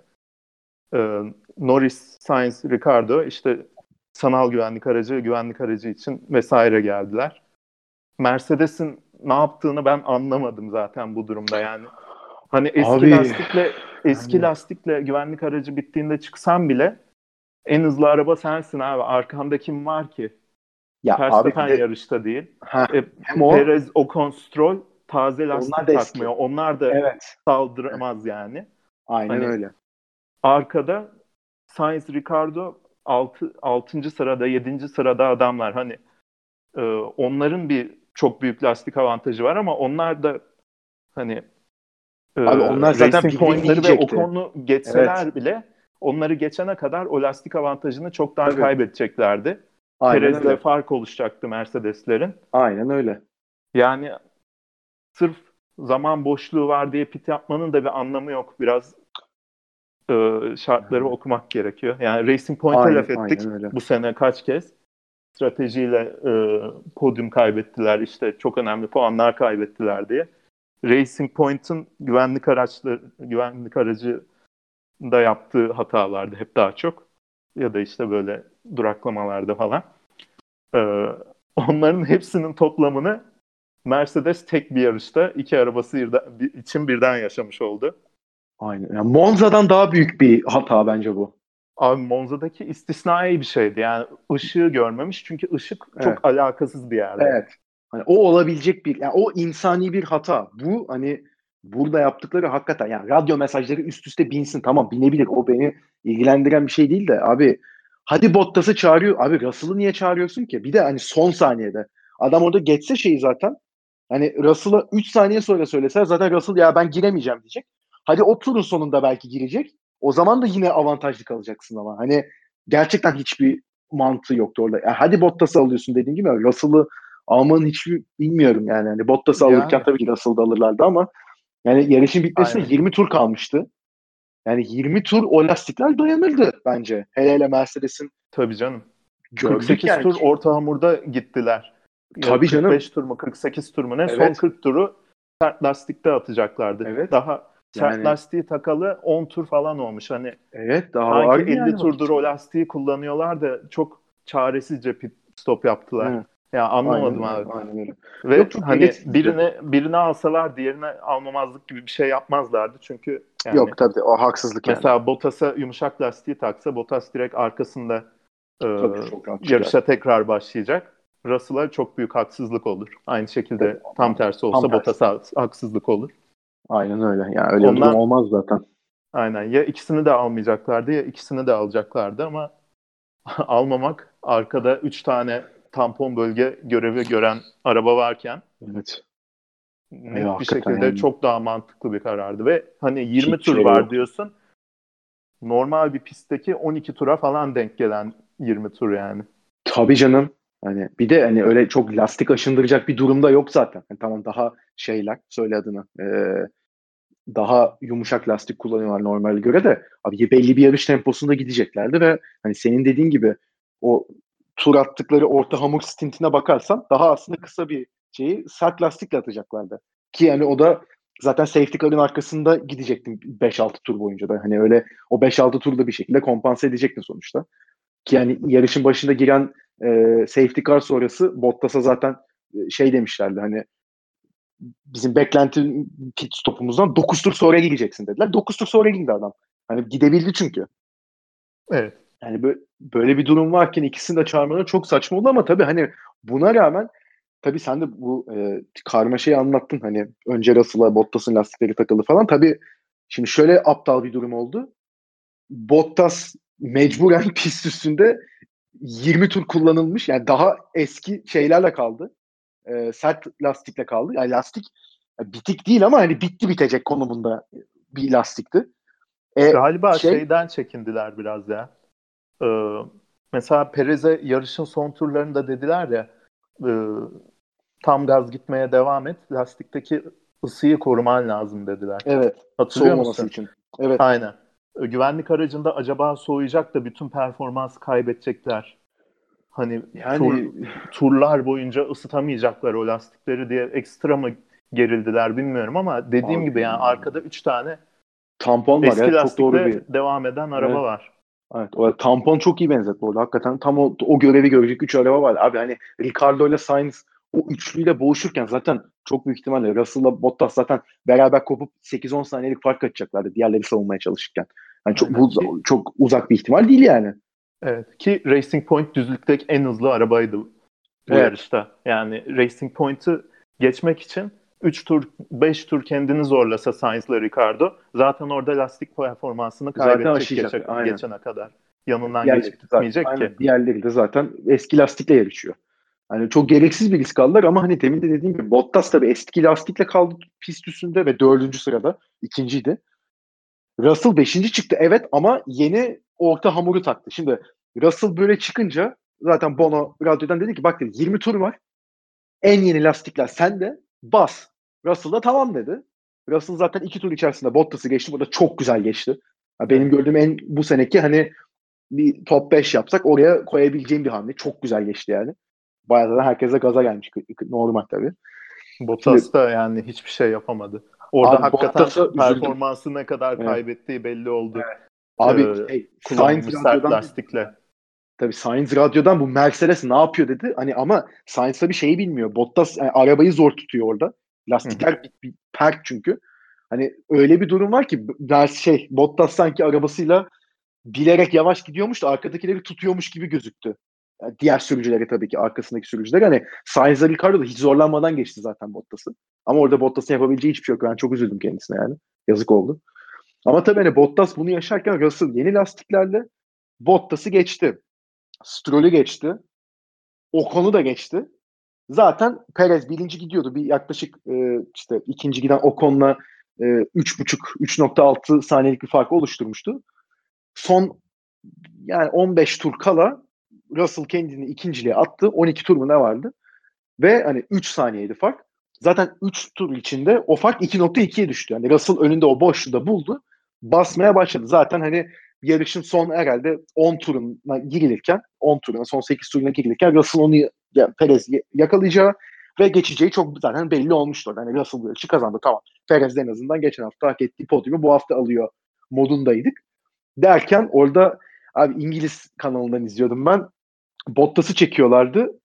Ee, Norris, Sainz, Ricardo işte sanal güvenlik aracı, güvenlik aracı için vesaire geldiler. Mercedes'in ne yaptığını ben anlamadım zaten bu durumda yani. Hani eski Abi, lastikle eski yani- lastikle güvenlik aracı bittiğinde çıksan bile en hızlı araba sensin abi. Arkanda kim var ki? Ya Verstappen de- yarışta değil. ha, E, hem o Perez, Ocon, Stroll taze lastik Onlar da eski. takmıyor. Onlar da evet. saldıramaz yani. Aynen Hani- öyle. Arkada Sainz, Ricardo 6. 6. sırada, 7. sırada adamlar. Hani e, onların bir çok büyük lastik avantajı var ama onlar da hani e, Abi onlar zaten Point'ları ve yiyecekti. Ocon'u geçseler bile onları geçene kadar o lastik avantajını çoktan Tabii. kaybedeceklerdi. Aynen Perez'le fark oluşacaktı Mercedeslerin. Aynen öyle. Yani sırf zaman boşluğu var diye pit yapmanın da bir anlamı yok. Biraz e, şartları okumak gerekiyor. Yani Racing Point'e Aynen, laf ettik aynen öyle. bu sene kaç kez. Stratejiyle e, podyum kaybettiler, işte çok önemli puanlar kaybettiler diye. Racing Point'in güvenlik araçları, güvenlik aracı da yaptığı hatalardı hep daha çok. Ya da işte böyle duraklamalarda falan. Ee, onların hepsinin toplamını Mercedes tek bir yarışta iki arabası bir- için birden yaşamış oldu. Aynen. Yani Monza'dan daha büyük bir hata bence bu. Abi Monza'daki istisnai bir şeydi. Yani ışığı görmemiş çünkü ışık çok Evet. alakasız bir yerde. Evet. Hani o olabilecek bir, yani o insani bir hata. Bu hani burada yaptıkları hakikaten yani radyo mesajları üst üste binsin tamam binebilir o beni ilgilendiren bir şey değil de abi hadi Bottas'ı çağırıyor. Abi Russell'ı niye çağırıyorsun ki? Bir de hani son saniyede. Adam orada geçse şeyi zaten hani Russell'a 3 saniye sonra söyleseler zaten Russell ya ben giremeyeceğim diyecek. Hadi o turun sonunda belki girecek. O zaman da yine avantajlı kalacaksın ama. Hani gerçekten hiçbir mantığı yoktu orada. Yani hadi Bottas'ı alıyorsun dediğin gibi Russell'ı almanın hiçbir bilmiyorum yani. Hani Bottas'ı Yani. alırken tabii ki Russell'ı da alırlardı ama yani yarışın bitmesine Aynen. 20 tur kalmıştı. Yani 20 tur o lastikler dayanırdı bence. Hele hele Mercedes'in Tabii canım. gördük 48 yani. tur orta hamurda gittiler. Tabii canım. 45 tur mu 48 tur mu ne? Son Evet. 40 turu sert lastikte atacaklardı. Evet. Daha sert Yani- lastiği takalı 10 tur falan olmuş. Hani Evet daha sanki var 50 yani. turdur o lastiği kullanıyorlar da çok çaresizce pit stop yaptılar. Evet. Ya anlamadım Aynen, abi. Aynen öyle. Ve Yok, hani gereksizdi. birini birini alsalar diğerini almamazlık gibi bir şey yapmazlardı. Çünkü yani Yok tabii o haksızlık yani. mesela Bottas'a yumuşak lastiği taksa Bottas direkt arkasında e, Tabii, yarışa tekrar başlayacak. Russell'a çok büyük haksızlık olur. Aynı şekilde Tabii. tam tersi olsa Tam. Bottas'a haksızlık olur. Aynen öyle. Yani öyle Ondan- durum olmaz zaten. Aynen. Ya ikisini de almayacaklardı ya ikisini de alacaklardı ama almamak arkada 3 tane tampon bölge görevi gören araba varken Evet. net Ya, bir şekilde yani. çok daha mantıklı bir karardı ve hani 20 Hiç tur şey var yok. diyorsun. Normal bir pistteki 12 tura falan denk gelen 20 tur yani. Tabii canım. Hani bir de hani öyle çok lastik aşındıracak bir durumda yok zaten. Yani tamam daha şeyler söyle adını. E, daha yumuşak lastik kullanıyorlar normale göre de abi belli bir yarış temposunda gideceklerdi ve hani senin dediğin gibi o tur attıkları orta hamur stintine bakarsan daha aslında kısa bir şeyi sert lastikle atacaklardı. Ki yani o da zaten safety car'ın arkasında gidecektin 5-6 tur boyunca da. Hani öyle o 5-6 turda bir şekilde kompanse edecektin sonuçta. Ki yani yarışın başında giren e, safety car sonrası Bottas'a zaten e, şey demişlerdi hani bizim beklenti pit stopumuzdan 9 tur sonra gideceksin dediler. 9 tur sonra gitti adam. Hani gidebildi çünkü. Evet. Yani böyle, böyle bir durum varken ikisini de çağırmaları çok saçma oldu ama tabii hani buna rağmen tabii sen de bu e, karmaşayı anlattın. Hani önce Russell'a Bottas'ın lastikleri takıldı falan. Tabii şimdi şöyle aptal bir durum oldu. Bottas mecburen pist üstünde 20 tur kullanılmış. Yani daha eski şeylerle kaldı. E, sert lastikle kaldı. Yani lastik bitik değil ama hani bitti bitecek konumunda bir lastikti. E, Galiba şey, şeyden çekindiler biraz ya. Ee, mesela Perez'e yarışın son turlarında dediler ya e, tam gaz gitmeye devam et. Lastikteki ısıyı koruman lazım dediler. Evet. Hatırlıyor musun? için. Evet. Aynen. E, güvenlik aracında acaba soğuyacak da bütün performans kaybedecekler. Hani yani... tur, turlar boyunca ısıtamayacaklar o lastikleri diye ekstra mı gerildiler bilmiyorum ama dediğim Abi, gibi yani arkada 3 tane tampon var. Eski evet, çok doğru bir devam eden araba evet. var. Evet, o tampon çok iyi benzet bu arada. Hakikaten tam o, o görevi görecek 3 araba var. Abi hani Ricardo ile Sainz o üçlüyle boğuşurken zaten çok büyük ihtimalle Russell'la Bottas zaten beraber kopup 8-10 saniyelik fark açacaklardı diğerleri savunmaya çalışırken. Yani çok, bu, çok uzak bir ihtimal değil yani. Evet ki Racing Point düzlükteki en hızlı arabaydı bu evet. yarışta. Yani Racing Point'ı geçmek için 3 tur 5 tur kendini zorlasa Sainz'la Ricardo zaten orada lastik performansını kaybedecek geçe, geçene kadar. Yanından Diğerleri geçip gitmeyecek zaten, ki. Aynen. Diğerleri de zaten eski lastikle yarışıyor. Hani çok gereksiz bir risk aldılar ama hani demin de dediğim gibi Bottas tabii eski lastikle kaldı pist üstünde ve dördüncü sırada ikinciydi. Russell beşinci çıktı evet ama yeni orta hamuru taktı. Şimdi Russell böyle çıkınca zaten Bono radyodan dedi ki bak dedi 20 tur var. En yeni lastikler sende. Bas. Russell da tamam dedi. Russell zaten iki tur içerisinde Bottas'ı geçti. Bu da çok güzel geçti. benim gördüğüm en bu seneki hani bir top 5 yapsak oraya koyabileceğim bir hamle. Çok güzel geçti yani. Bayağı da herkese gaza gelmiş. Normal tabii. Bottas da yani hiçbir şey yapamadı. Orada abi, hakikaten performansı üzüldüm. ne kadar evet. kaybettiği belli oldu. Evet. Abi ee, hey, Sainz radyodan, lastikle. Tabii Sainz radyodan bu Mercedes ne yapıyor dedi. Hani ama Sainz tabii şeyi bilmiyor. Bottas yani arabayı zor tutuyor orada. Lastikler bir, bir pert çünkü. Hani öyle bir durum var ki şey Bottas sanki arabasıyla bilerek yavaş gidiyormuş da arkadakileri tutuyormuş gibi gözüktü. Yani diğer sürücüleri tabii ki arkasındaki sürücüler. Hani Sainz'la Ricardo da hiç zorlanmadan geçti zaten Bottas'ı. Ama orada Bottas'ın yapabileceği hiçbir şey yok. Ben çok üzüldüm kendisine yani. Yazık oldu. Ama tabii hani Bottas bunu yaşarken Russell yeni lastiklerle Bottas'ı geçti. Stroll'ü geçti. Ocon'u da geçti. Zaten Perez birinci gidiyordu. Bir yaklaşık e, işte ikinci giden Ocon'la e, 3.5-3.6 saniyelik bir fark oluşturmuştu. Son yani 15 tur kala Russell kendini ikinciliğe attı. 12 tur mu ne vardı? Ve hani 3 saniyeydi fark. Zaten 3 tur içinde o fark 2.2'ye düştü. Yani Russell önünde o boşluğu da buldu. Basmaya başladı. Zaten hani yarışın son herhalde 10 turuna girilirken 10 turuna son 8 turuna girilirken Russell onu yani Perez yakalayacağı ve geçeceği çok zaten belli olmuştu. Yani Russell yarışı kazandı tamam. Perez en azından geçen hafta hak ettiği podyumu bu hafta alıyor modundaydık. Derken orada abi İngiliz kanalından izliyordum ben. Bottas'ı çekiyorlardı.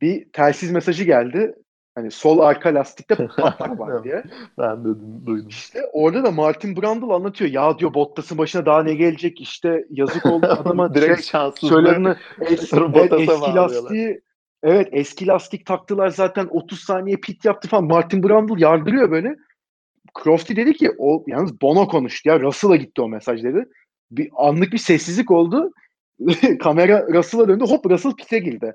Bir telsiz mesajı geldi. Hani sol arka lastikte patlak var diye. ben de duydum. İşte orada da Martin Brundle anlatıyor. Ya diyor Bottas'ın başına daha ne gelecek işte yazık oldu adama. Direkt şey, şanssız. Söylerini es, eski lastiği Evet eski lastik taktılar zaten 30 saniye pit yaptı falan. Martin Brundle yardırıyor böyle. Crofty dedi ki o yalnız Bono konuştu ya Russell'a gitti o mesaj dedi. Bir anlık bir sessizlik oldu. Kamera Russell'a döndü. Hop Russell pite girdi.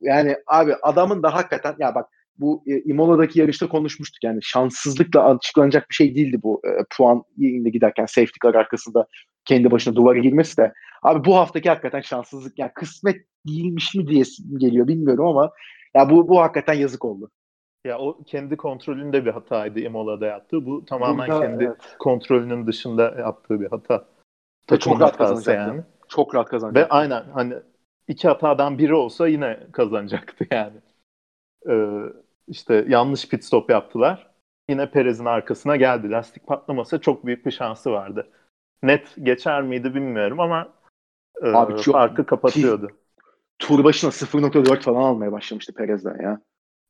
Yani abi adamın da hakikaten ya bak bu e, Imola'daki yarışta konuşmuştuk yani şanssızlıkla açıklanacak bir şey değildi bu e, puan yayında giderken safety car arkasında kendi başına duvara girmesi de abi bu haftaki hakikaten şanssızlık yani kısmet değilmiş mi diye geliyor bilmiyorum ama ya bu bu hakikaten yazık oldu. Ya o kendi kontrolünde bir hataydı Imola'da yaptığı. Bu tamamen Burada, kendi evet. kontrolünün dışında yaptığı bir hata. Ve çok rahat kazanacaktı. Yani. Çok rahat kazanacaktı. Ve aynen hani iki hatadan biri olsa yine kazanacaktı yani. Ee, işte yanlış pit stop yaptılar. Yine Perez'in arkasına geldi. Lastik patlamasa çok büyük bir şansı vardı. Net geçer miydi bilmiyorum ama e, Abi çok, farkı kapatıyordu. Tur başına 0.4 falan almaya başlamıştı Perez'den ya.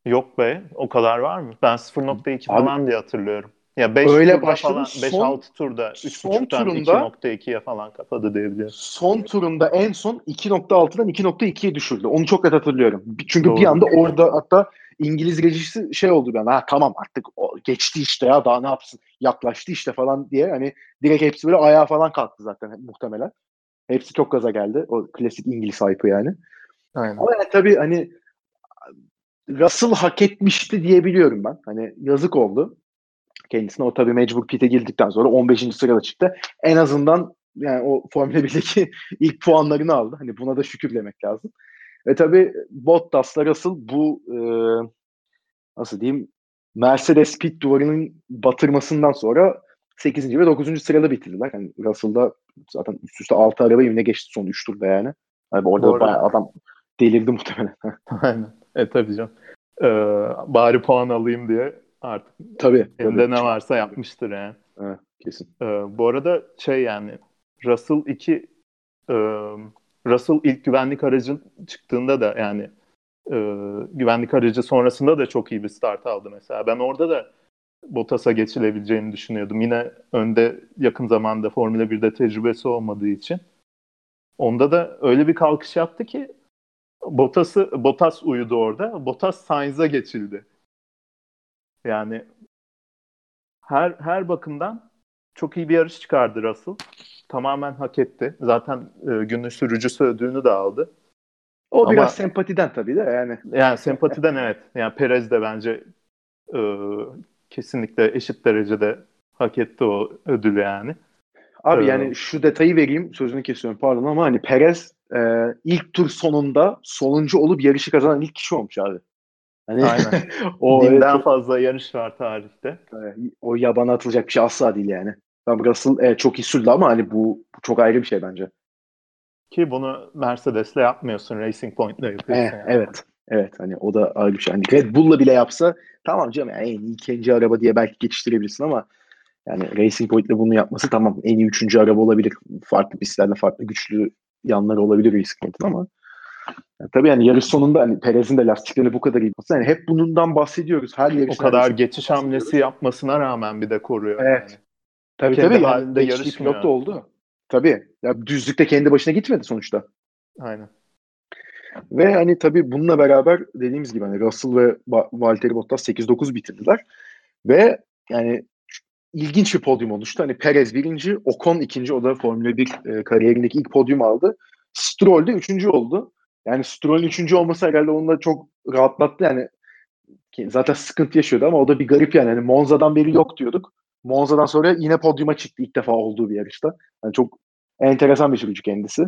Yok be o kadar var mı? Ben 0.2 falan diye hatırlıyorum. Ya 5 öyle falan 5-6 turda 3.5'tan 2.2'ye falan kapadı diyebiliyorum. Son turunda en son 2.6'dan 2.2'ye düşürdü. Onu çok net hatırlıyorum. Çünkü Doğru. bir anda orada hatta İngiliz rejisi şey oldu ben. Ha tamam artık o, geçti işte ya daha ne yapsın yaklaştı işte falan diye hani direkt hepsi böyle ayağa falan kalktı zaten muhtemelen. Hepsi çok gaza geldi. O klasik İngiliz hype'ı yani. Aynen. Ama yani tabii hani Russell hak etmişti diyebiliyorum ben. Hani yazık oldu kendisine. O tabii mecbur pite girdikten sonra 15. sırada çıktı. En azından yani o Formula 1'deki ilk puanlarını aldı. Hani buna da şükür demek lazım. Ve tabii Bottas'la Russell bu e, nasıl diyeyim Mercedes pit duvarının batırmasından sonra 8. ve 9. sırada bitirdiler. Yani Russell'da zaten üst üste 6 araba yine geçti son 3 turda yani. yani orada Doğru. bayağı adam delirdi muhtemelen. Aynen. E tabii canım. Ee, bari puan alayım diye artık tabii, elinde tabii. ne varsa yapmıştır yani. Evet, kesin. Ee, bu arada şey yani Russell 2 e, Russell ilk güvenlik aracın çıktığında da yani e, güvenlik aracı sonrasında da çok iyi bir start aldı mesela. Ben orada da Bottas'a geçilebileceğini düşünüyordum. Yine önde yakın zamanda Formula 1'de tecrübesi olmadığı için. Onda da öyle bir kalkış yaptı ki Bottas'ı Bottas uyudu orada. Bottas Sainz'a geçildi. Yani her her bakımdan çok iyi bir yarış çıkardı Russell. Tamamen hak etti. Zaten e, günün sürücüsü ödülünü de aldı. O Ama, biraz sempatiden tabii de yani. Yani sempatiden evet. Yani Perez de bence e, kesinlikle eşit derecede hak etti o ödülü yani. Abi ee, yani şu detayı vereyim sözünü kesiyorum pardon ama hani Perez e, ilk tur sonunda sonuncu olup yarışı kazanan ilk kişi olmuş abi. Hani Aynen. o Binden evet, fazla yarış var tarihte. O yabana atılacak bir şey asla değil yani. Tam Russell evet, çok iyi sürdü ama hani bu, bu çok ayrı bir şey bence. Ki bunu Mercedes'le yapmıyorsun. Racing Point'le yapıyorsun. Evet, yani. evet. Evet hani o da ayrı bir şey. Hani Red Bull'la bile yapsa tamam canım yani en iyi ikinci araba diye belki geçiştirebilirsin ama yani Racing Point'le bunu yapması tamam en iyi üçüncü araba olabilir. Farklı pistlerde farklı güçlü yanları olabilir Racing Point'in ama yani tabii yani yarış sonunda hani Perez'in de lastiklerini bu kadar iyi yani hep bundan bahsediyoruz. Her yarış o kadar geçiş hamlesi yapmasına rağmen bir de koruyor. Evet. Yani. Tabii kendi tabii halinde yani, yarışmıyor. pilot da oldu. Tabii. Ya düzlükte kendi başına gitmedi sonuçta. Aynen. Ve hani tabii bununla beraber dediğimiz gibi hani Russell ve Valtteri Bottas 8-9 bitirdiler. Ve yani ilginç bir podyum oluştu. Hani Perez birinci, Ocon ikinci. O da Formula 1 e, kariyerindeki ilk podyum aldı. Stroll de üçüncü oldu. Yani Stroll'ün üçüncü olması herhalde onu da çok rahatlattı. Yani zaten sıkıntı yaşıyordu ama o da bir garip yani. yani Monza'dan beri yok diyorduk. Monza'dan sonra yine podyuma çıktı ilk defa olduğu bir yarışta. Yani çok enteresan bir sürücü kendisi.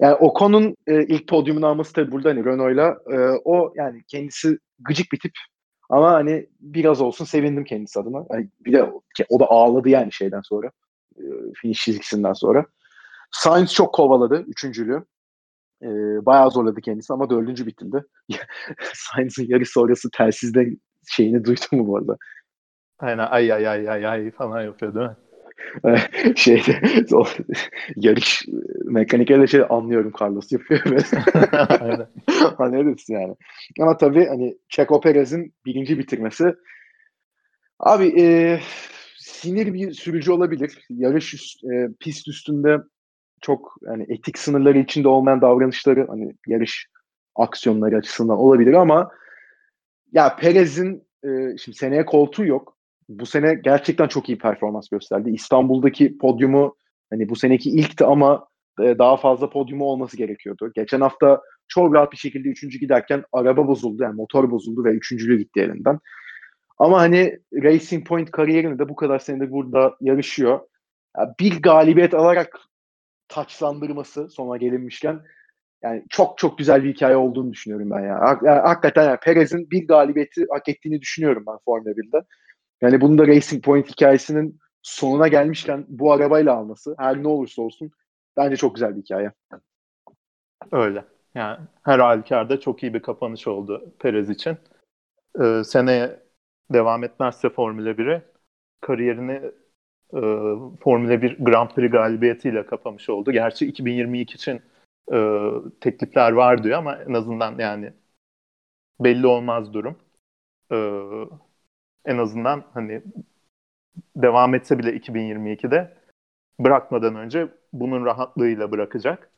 Yani Ocon'un e, ilk podyumunu alması tabii burada hani Renault'la e, o yani kendisi gıcık bir tip ama hani biraz olsun sevindim kendisi adına. Yani bir de o da ağladı yani şeyden sonra. E, finish çizgisinden sonra. Sainz çok kovaladı üçüncülüğü. E, bayağı zorladı kendisi ama dördüncü bitirdi. Sainz'ın yarış sonrası telsizde şeyini duydun mu bu arada? Aynen ay ay ay ay ay falan yapıyor değil mi? şeyde o, yarış mekaniklerle şey anlıyorum Carlos yapıyor mesela. Anlıyoruz yani. Ama tabii hani Checo Perez'in birinci bitirmesi abi e, sinir bir sürücü olabilir. Yarış e, pist üstünde çok yani etik sınırları içinde olmayan davranışları hani yarış aksiyonları açısından olabilir ama ya Perez'in e, şimdi seneye koltuğu yok bu sene gerçekten çok iyi performans gösterdi. İstanbul'daki podyumu hani bu seneki ilkti ama e, daha fazla podyumu olması gerekiyordu. Geçen hafta çok rahat bir şekilde üçüncü giderken araba bozuldu yani motor bozuldu ve üçüncülüğü gitti elinden. Ama hani Racing Point kariyerini de bu kadar senedir burada yarışıyor. ya bir galibiyet alarak taçlandırması sona gelinmişken yani çok çok güzel bir hikaye olduğunu düşünüyorum ben ya. Hakikaten yani Perez'in bir galibiyeti hak ettiğini düşünüyorum ben Formula 1'de. Yani bunu da Racing Point hikayesinin sonuna gelmişken bu arabayla alması her ne olursa olsun bence çok güzel bir hikaye. Öyle. Yani her halükarda çok iyi bir kapanış oldu Perez için. Ee, seneye devam etmezse Formula 1'e kariyerini e, Formula 1 Grand Prix galibiyetiyle kapamış oldu. Gerçi 2022 için e, teklifler var diyor ama en azından yani belli olmaz durum. E, en azından hani devam etse bile 2022'de bırakmadan önce bunun rahatlığıyla bırakacak.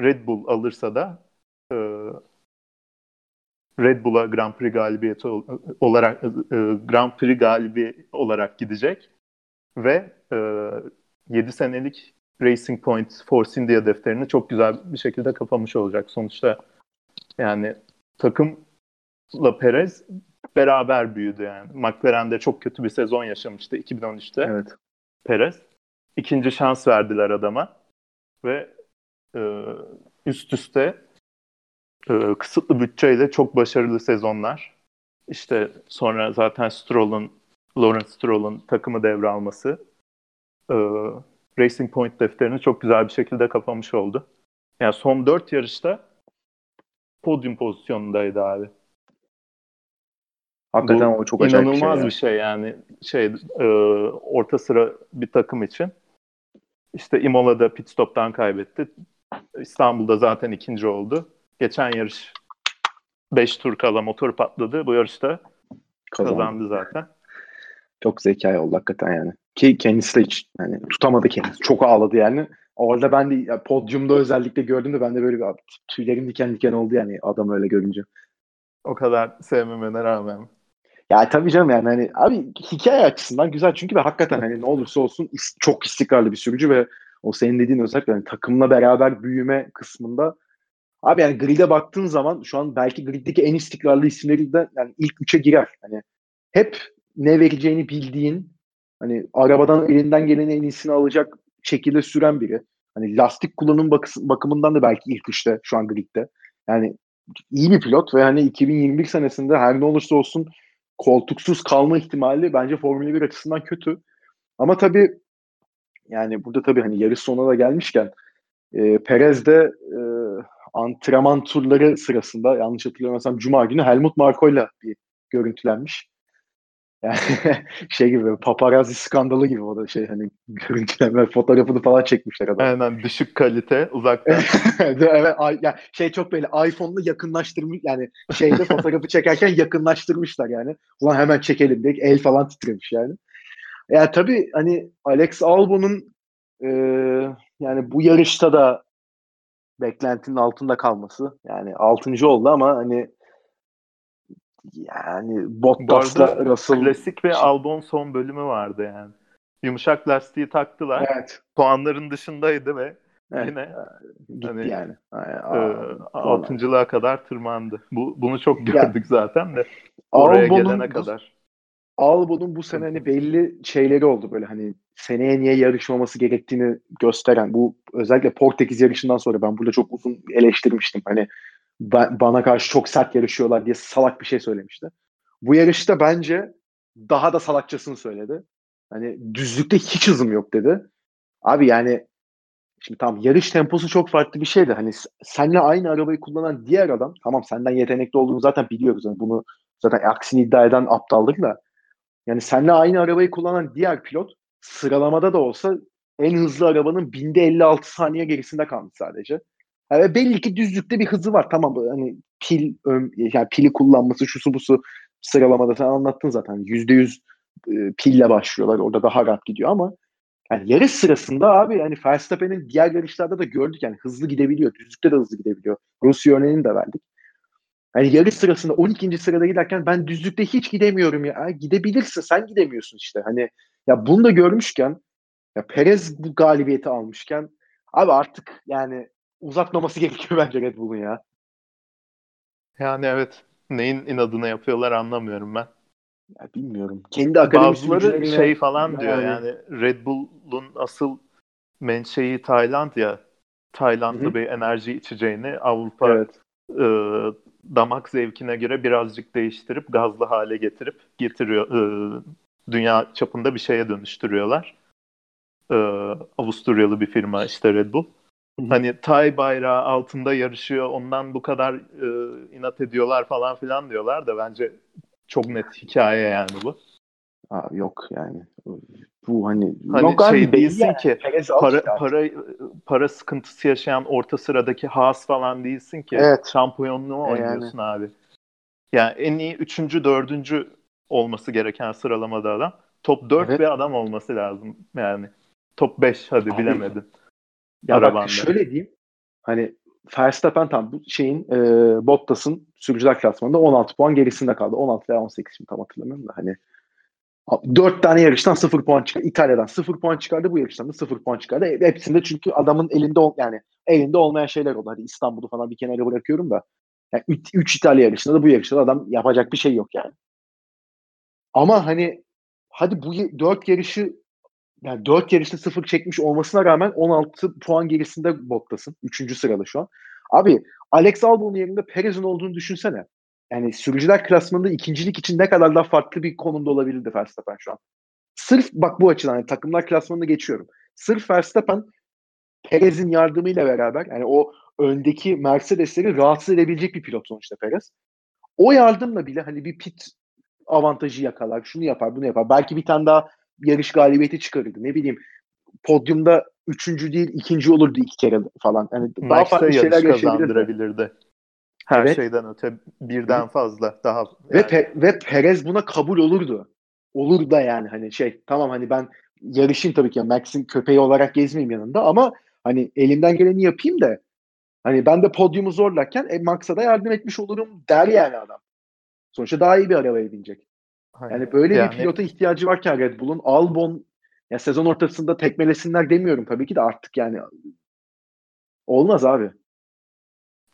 Red Bull alırsa da e, Red Bull'a Grand Prix galibiyeti olarak e, Grand Prix galibi olarak gidecek ve e, 7 senelik Racing Point Force India defterini çok güzel bir şekilde kapamış olacak. Sonuçta yani takımla Perez beraber büyüdü yani. McLaren'de çok kötü bir sezon yaşamıştı 2013'te. Evet. Perez. İkinci şans verdiler adama ve e, üst üste e, kısıtlı bütçeyle çok başarılı sezonlar. İşte sonra zaten Stroll'un Lawrence Stroll'un takımı devralması e, Racing Point defterini çok güzel bir şekilde kapamış oldu. Yani son dört yarışta podyum pozisyonundaydı abi. Hakikaten Bu o çok acayip bir şey. Yani. bir şey yani şey e, orta sıra bir takım için. İşte Imola'da pit stop'tan kaybetti. İstanbul'da zaten ikinci oldu. Geçen yarış 5 tur kala motor patladı. Bu yarışta kazandı, kazandı zaten. Çok zekayi oldu hakikaten yani. Ki kendisi de hiç yani tutamadı kendisi. Çok ağladı yani. Orada ben de ya, podyumda özellikle gördüm de ben de böyle bir tüylerim diken diken oldu yani adam öyle görünce. O kadar sevmemene rağmen. Ya tabii canım yani hani abi hikaye açısından güzel çünkü ben hakikaten hani ne olursa olsun is- çok istikrarlı bir sürücü ve o senin dediğin özellikle yani takımla beraber büyüme kısmında abi yani grid'e baktığın zaman şu an belki grid'deki en istikrarlı isimleri de yani ilk üçe girer. Hani hep ne vereceğini bildiğin hani arabadan elinden gelen en iyisini alacak şekilde süren biri. Hani lastik kullanım bakımından da belki ilk üçte şu an grid'de. Yani iyi bir pilot ve hani 2021 senesinde her ne olursa olsun koltuksuz kalma ihtimali bence Formula 1 açısından kötü. Ama tabii yani burada tabii hani yarış sonuna da gelmişken e, Perez de e, antrenman turları sırasında yanlış hatırlamıyorsam Cuma günü Helmut Marko'yla bir görüntülenmiş. Yani şey gibi paparazzi skandalı gibi o da şey hani görüntüleme fotoğrafını falan çekmişler adam. Aynen düşük kalite uzaktan. evet yani şey çok böyle iPhone'la yakınlaştırmış yani şeyde fotoğrafı çekerken yakınlaştırmışlar yani. Ulan hemen çekelim diye el falan titremiş yani. Yani tabii hani Alex Albon'un e, yani bu yarışta da beklentinin altında kalması yani altıncı oldu ama hani yani Bottas'la Russell... Klasik ve Albon son bölümü vardı yani. Yumuşak lastiği taktılar. Evet. Puanların dışındaydı ve evet. yine gitti hani, yani. e, altıncılığa kadar tırmandı. Bu bunu çok gördük ya, zaten de oraya Albon'un gelene bu, kadar. Albon'un bu sene hani belli şeyleri oldu böyle hani seneye niye yarışmaması gerektiğini gösteren bu özellikle Portekiz yarışından sonra ben burada çok uzun eleştirmiştim. Hani bana karşı çok sert yarışıyorlar diye salak bir şey söylemişti. Bu yarışta bence daha da salakçasını söyledi. Hani düzlükte hiç hızım yok dedi. Abi yani şimdi tamam yarış temposu çok farklı bir şeydi. Hani seninle aynı arabayı kullanan diğer adam tamam senden yetenekli olduğunu zaten biliyoruz. Yani bunu zaten aksini iddia eden aptallık da. Yani seninle aynı arabayı kullanan diğer pilot sıralamada da olsa en hızlı arabanın binde 56 saniye gerisinde kalmış sadece. Yani belli ki düzlükte bir hızı var. Tamam hani pil yani pili kullanması şusu busu sıralamada sen anlattın zaten. Yüzde yüz e, pille başlıyorlar. Orada daha rahat gidiyor ama yani yarış sırasında abi yani Verstappen'in diğer yarışlarda da gördük yani hızlı gidebiliyor. Düzlükte de hızlı gidebiliyor. Rusya örneğini de verdik. Yani yarış sırasında 12. sırada giderken ben düzlükte hiç gidemiyorum ya. Gidebilirsin sen gidemiyorsun işte. Hani ya bunu da görmüşken ya Perez bu galibiyeti almışken abi artık yani uzatmaması gerekiyor bence Red Bull'un ya. Yani evet. Neyin inadına yapıyorlar anlamıyorum ben. Ya bilmiyorum. Kendi Bazıları şey falan diyor yani Red Bull'un asıl menşei Tayland ya. Taylandlı Hı-hı. bir enerji içeceğini Avrupa evet. e, damak zevkine göre birazcık değiştirip gazlı hale getirip getiriyor. E, dünya çapında bir şeye dönüştürüyorlar. E, Avusturyalı bir firma işte Red Bull. Hani Tay bayrağı altında yarışıyor. Ondan bu kadar e, inat ediyorlar falan filan diyorlar da bence çok net hikaye yani bu. Abi yok yani. Bu hani, hani yok şey abi, değilsin yani. ki para para para sıkıntısı yaşayan orta sıradaki Haas falan değilsin ki. Evet. Şampiyonluğu e oynuyorsun yani. abi. Yani en iyi üçüncü, dördüncü olması gereken sıralamada adam. Top 4 evet. bir adam olması lazım yani. Top 5 hadi abi, bilemedin. Ya Arabanda. bak şöyle diyeyim. Hani Verstappen tam bu şeyin e, Bottas'ın sürücüler klasmanında 16 puan gerisinde kaldı. 16 veya 18 şimdi tam hatırlamıyorum da hani 4 tane yarıştan 0 puan çıkardı. İtalya'dan 0 puan çıkardı. Bu yarıştan da 0 puan çıkardı. Hepsinde çünkü adamın elinde yani elinde olmayan şeyler oldu. Hadi İstanbul'u falan bir kenara bırakıyorum da. Yani 3 İtalya yarışında da bu yarışta da adam yapacak bir şey yok yani. Ama hani hadi bu 4 yarışı yani 4 yarışta 0 çekmiş olmasına rağmen 16 puan gerisinde Bottas'ın. 3. sırada şu an. Abi Alex Albon'un yerinde Perez'in olduğunu düşünsene. Yani sürücüler klasmanında ikincilik için ne kadar daha farklı bir konumda olabilirdi Verstappen şu an. Sırf bak bu açıdan yani takımlar klasmanını geçiyorum. Sırf Verstappen Perez'in yardımıyla beraber yani o öndeki Mercedes'leri rahatsız edebilecek bir pilot sonuçta Perez. O yardımla bile hani bir pit avantajı yakalar, şunu yapar, bunu yapar. Belki bir tane daha yarış galibiyeti çıkarırdı. Ne bileyim podyumda üçüncü değil ikinci olurdu iki kere falan. Yani daha farklı şeyler yaşayabilirdi. Her evet. şeyden öte birden fazla daha. Yani. Ve, Pe- ve Perez buna kabul olurdu. Olur da yani hani şey tamam hani ben yarışayım tabii ki Max'in köpeği olarak gezmeyeyim yanında ama hani elimden geleni yapayım da hani ben de podyumu zorlarken e, Max'a da yardım etmiş olurum der yani adam. Sonuçta daha iyi bir arabaya binecek. Aynen. Yani böyle yani... bir pilota ihtiyacı varken Red Bull'un Albon ya sezon ortasında tekmelesinler demiyorum tabii ki de artık yani olmaz abi.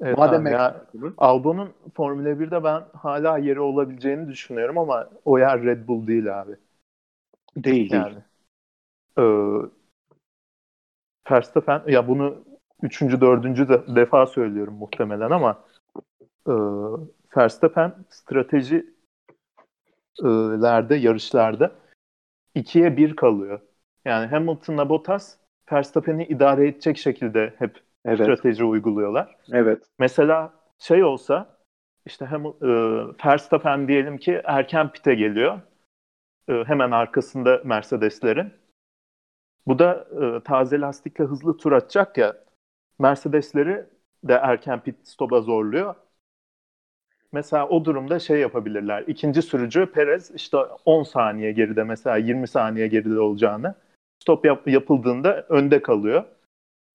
Evet Madem ya, Albon'un Formula 1'de ben hala yeri olabileceğini düşünüyorum ama o yer Red Bull değil abi. Değil yani. Değil. E, Verstappen ya bunu üçüncü, dördüncü de, defa söylüyorum muhtemelen ama e, Verstappen strateji lerde, yarışlarda ikiye bir kalıyor. Yani Hamilton'la Bottas Verstappen'i idare edecek şekilde hep evet. strateji uyguluyorlar. Evet. Mesela şey olsa işte hem e, Verstappen diyelim ki erken pite geliyor. E, hemen arkasında Mercedes'lerin. Bu da e, taze lastikle hızlı tur atacak ya. Mercedes'leri de erken pit stop'a zorluyor. Mesela o durumda şey yapabilirler. İkinci sürücü Perez işte 10 saniye geride mesela 20 saniye geride olacağını stop yap- yapıldığında önde kalıyor.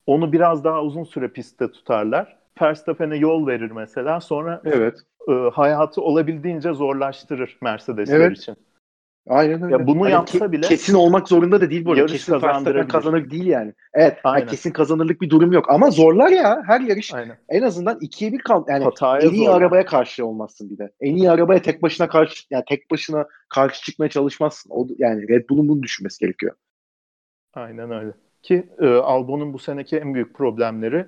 Onu biraz daha uzun süre pistte tutarlar. Verstappen'e yol verir mesela. Sonra evet. e, hayatı olabildiğince zorlaştırır Mercedesler evet. için. Aynen öyle. Ya bunu hani yapsa ke- bile kesin olmak zorunda da değil bu arada. Kesin Verstappen kazanır değil yani. Evet. Yani kesin kazanırlık bir durum yok ama zorlar ya her yarış. Aynen. En azından ikiye bir kal yani Hataya en iyi zorlar. arabaya karşı olmazsın bir de. En iyi arabaya tek başına karşı yani tek başına karşı çıkmaya çalışmazsın. O yani Red Bull'un bunu düşünmesi gerekiyor. Aynen öyle. Ki e, Albon'un bu seneki en büyük problemleri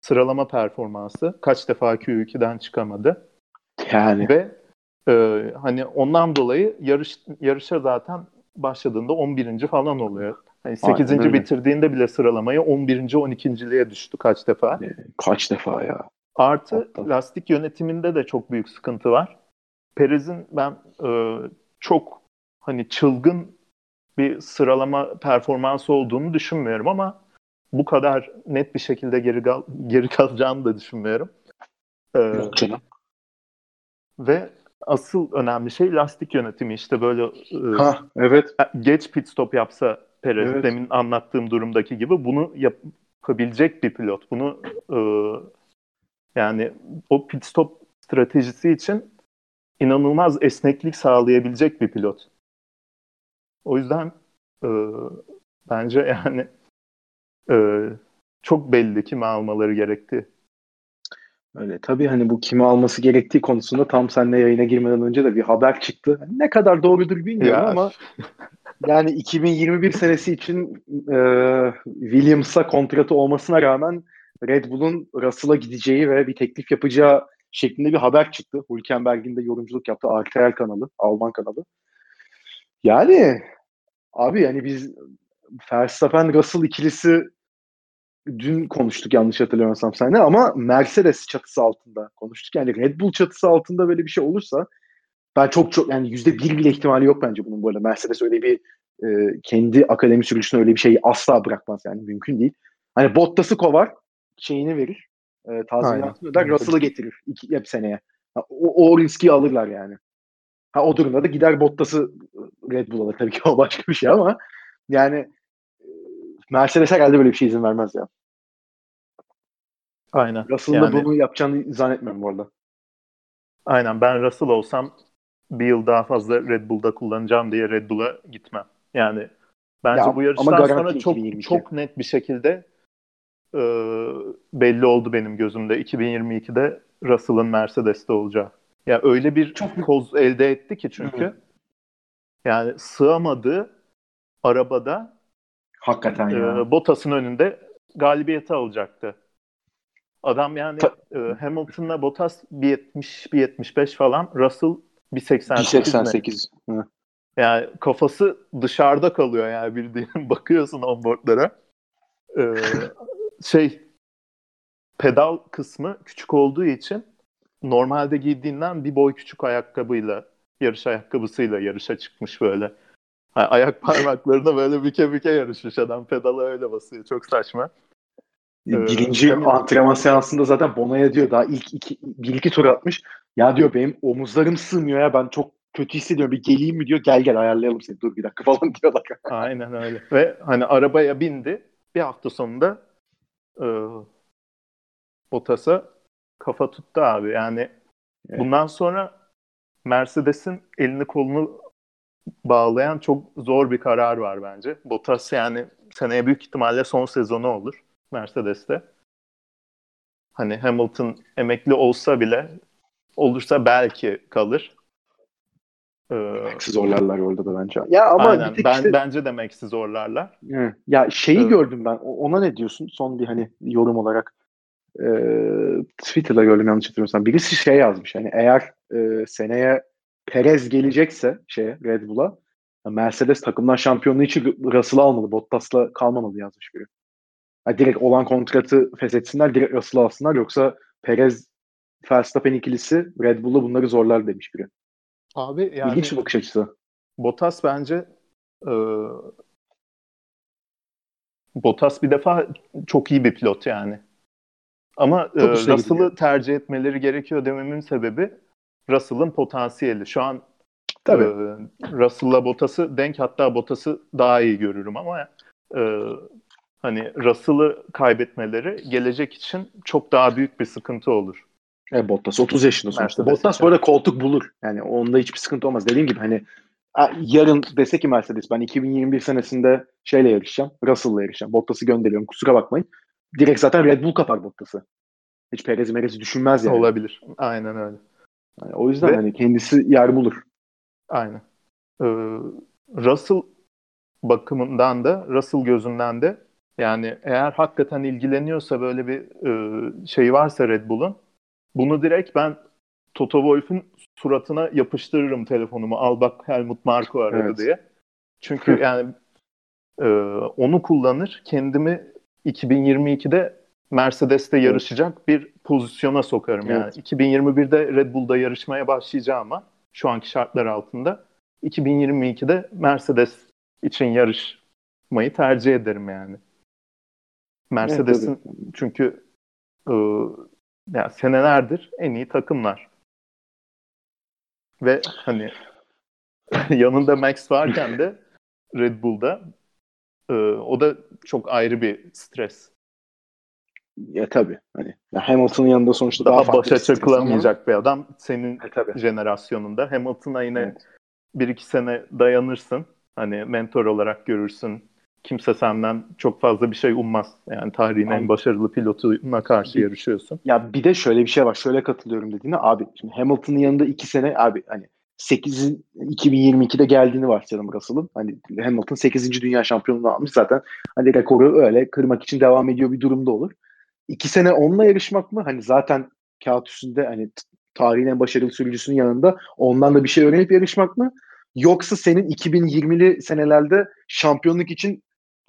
sıralama performansı. Kaç defa Q2'den çıkamadı. Yani. Ve e, hani ondan dolayı yarış yarışa zaten başladığında 11. falan oluyor. Hani 8. Aynen bitirdiğinde bile sıralamayı 11. 12.liğe düştü kaç defa. E, kaç defa ya. Artı Hatta. lastik yönetiminde de çok büyük sıkıntı var. Perez'in ben e, çok hani çılgın bir sıralama performansı olduğunu düşünmüyorum ama bu kadar net bir şekilde geri, kal geri kalacağını da düşünmüyorum. Ee, Yok canım. Ve asıl önemli şey lastik yönetimi işte böyle e, ha, evet. geç pit stop yapsa Perez evet. demin anlattığım durumdaki gibi bunu yapabilecek bir pilot. Bunu e, yani o pit stop stratejisi için inanılmaz esneklik sağlayabilecek bir pilot. O yüzden e, bence yani e, çok belli kimi almaları gerekti. Öyle. Tabii hani bu kimi alması gerektiği konusunda tam seninle yayına girmeden önce de bir haber çıktı. Hani ne kadar doğrudur bilmiyorum ya. ama yani 2021 senesi için e, Williams'a kontratı olmasına rağmen Red Bull'un Russell'a gideceği ve bir teklif yapacağı şeklinde bir haber çıktı. Hülkenberg'in de yorumculuk yaptı. RTL kanalı, Alman kanalı. Yani abi yani biz Verstappen Russell ikilisi dün konuştuk yanlış hatırlamıyorsam seninle ama Mercedes çatısı altında konuştuk. Yani Red Bull çatısı altında böyle bir şey olursa ben çok çok yani yüzde bir bile ihtimali yok bence bunun böyle. Mercedes öyle bir e, kendi akademi sürücüsüne öyle bir şeyi asla bırakmaz yani mümkün değil. Hani Bottas'ı kovar şeyini verir. E, tazminatını öder Russell'ı getirir iki hep seneye. Ha, o, o riski alırlar yani. Ha o durumda da gider Bottas'ı Red Bull alır. Tabii ki o başka bir şey ama yani Mercedes herhalde böyle bir şey izin vermez ya. Aynen. Russell'ın yani, da bunu yapacağını zannetmiyorum bu arada. Aynen. Ben Russell olsam bir yıl daha fazla Red Bull'da kullanacağım diye Red Bull'a gitmem. Yani bence ya, bu yarıştan sonra çok 2022. çok net bir şekilde e, belli oldu benim gözümde 2022'de Russell'ın Mercedes'te olacağı. Ya yani öyle bir çok koz elde etti ki çünkü. Hı. Yani sığamadığı arabada Hakikaten e, ya. Bottas'ın önünde galibiyeti alacaktı. Adam yani e, Hamilton'la Bottas 1.70 1.75 falan. Russell 1.88 1.88. Yani kafası dışarıda kalıyor yani bildiğin. Bakıyorsun onboardlara. Ee, şey pedal kısmı küçük olduğu için normalde giydiğinden bir boy küçük ayakkabıyla yarış ayakkabısıyla yarışa çıkmış böyle. Yani ayak parmaklarına böyle büke büke yarışmış adam. Pedala öyle basıyor. Çok saçma. Ee, Birinci ee, antrenman seansında zaten Bona'ya diyor daha ilk iki, bir iki tur atmış. Ya diyor benim omuzlarım sığmıyor ya ben çok kötü hissediyorum bir geleyim mi diyor. Gel gel ayarlayalım seni dur bir dakika falan diyorlar. Aynen öyle. Ve hani arabaya bindi. Bir hafta sonunda e, Bottas'a kafa tuttu abi. Yani evet. bundan sonra Mercedes'in elini kolunu bağlayan çok zor bir karar var bence. Bottas yani seneye büyük ihtimalle son sezonu olur Mercedes'te. Hani Hamilton emekli olsa bile olursa belki kalır. Ee, zorlarlar orada da bence. Ya ama aynen, ben, işte, bence de Max'i zorlarlar. Ya şeyi evet. gördüm ben. Ona ne diyorsun? Son bir hani yorum olarak. E, Twitter'da gördüm yanlış hatırlamıyorsam. Birisi şey yazmış. Hani eğer e, seneye Perez gelecekse şeye Red Bull'a Mercedes takımdan şampiyonluğu için Russell'ı almalı. Bottas'la kalmamalı yazmış biri. Yani direkt olan kontratı feshetsinler, direkt Russell'ı alsınlar. Yoksa Perez Verstappen ikilisi Red Bull'la bunları zorlar demiş biri. Abi yani İlginç bir bakış açısı. Bottas bence e, Bottas bir defa çok iyi bir pilot yani. Ama e, Russell'ı tercih etmeleri gerekiyor dememin sebebi Russell'ın potansiyeli. Şu an Tabii. E, Russell'la Bottas'ı denk hatta Bottas'ı daha iyi görürüm ama e, hani Russell'ı kaybetmeleri gelecek için çok daha büyük bir sıkıntı olur. E, Bottas 30 yaşında sonuçta. Mercedes Bottas bu arada koltuk bulur. Yani onda hiçbir sıkıntı olmaz. Dediğim gibi hani yarın dese ki Mercedes ben 2021 senesinde şeyle yarışacağım. Russell'la yarışacağım. Bottas'ı gönderiyorum. Kusura bakmayın. Direkt zaten Red Bull kapar Bottas'ı. Hiç Perez Merez'i düşünmez yani. Olabilir. Aynen öyle. Yani o yüzden Ve, hani kendisi yer bulur. Aynen. Ee, Russell bakımından da Russell gözünden de yani eğer hakikaten ilgileniyorsa böyle bir e, şey varsa Red Bull'un bunu direkt ben Toto Wolff'un suratına yapıştırırım telefonumu. Al bak Helmut Marko aradı evet. diye. Çünkü yani e, onu kullanır. Kendimi 2022'de Mercedes'te yarışacak bir pozisyona sokarım. Yani evet. 2021'de Red Bull'da yarışmaya başlayacağım ama şu anki şartlar altında 2022'de Mercedes için yarışmayı tercih ederim yani. Mercedes'in evet, çünkü e, yani senelerdir en iyi takımlar. Ve hani yanında Max varken de Red Bull'da e, o da çok ayrı bir stres. Ya tabii. Hani ya Hamilton'ın yanında sonuçta daha, daha başa çakılamayacak ama... bir adam senin e, tabii. jenerasyonunda. Hamilton'a yine evet. bir iki sene dayanırsın. Hani mentor olarak görürsün. kimse senden çok fazla bir şey ummaz. Yani tarihin en başarılı pilotuna karşı yarışıyorsun. Ya bir de şöyle bir şey var. Şöyle katılıyorum dediğine abi. Şimdi Hamilton'ın yanında iki sene abi hani 8'in 2022'de geldiğini varsayalım Russell'ın. Hani Hamilton 8. dünya şampiyonluğunu almış zaten. Hani rekoru öyle kırmak için devam ediyor bir durumda olur. İki sene onunla yarışmak mı? Hani zaten kağıt üstünde hani tarihin en başarılı sürücüsünün yanında ondan da bir şey öğrenip yarışmak mı? Yoksa senin 2020'li senelerde şampiyonluk için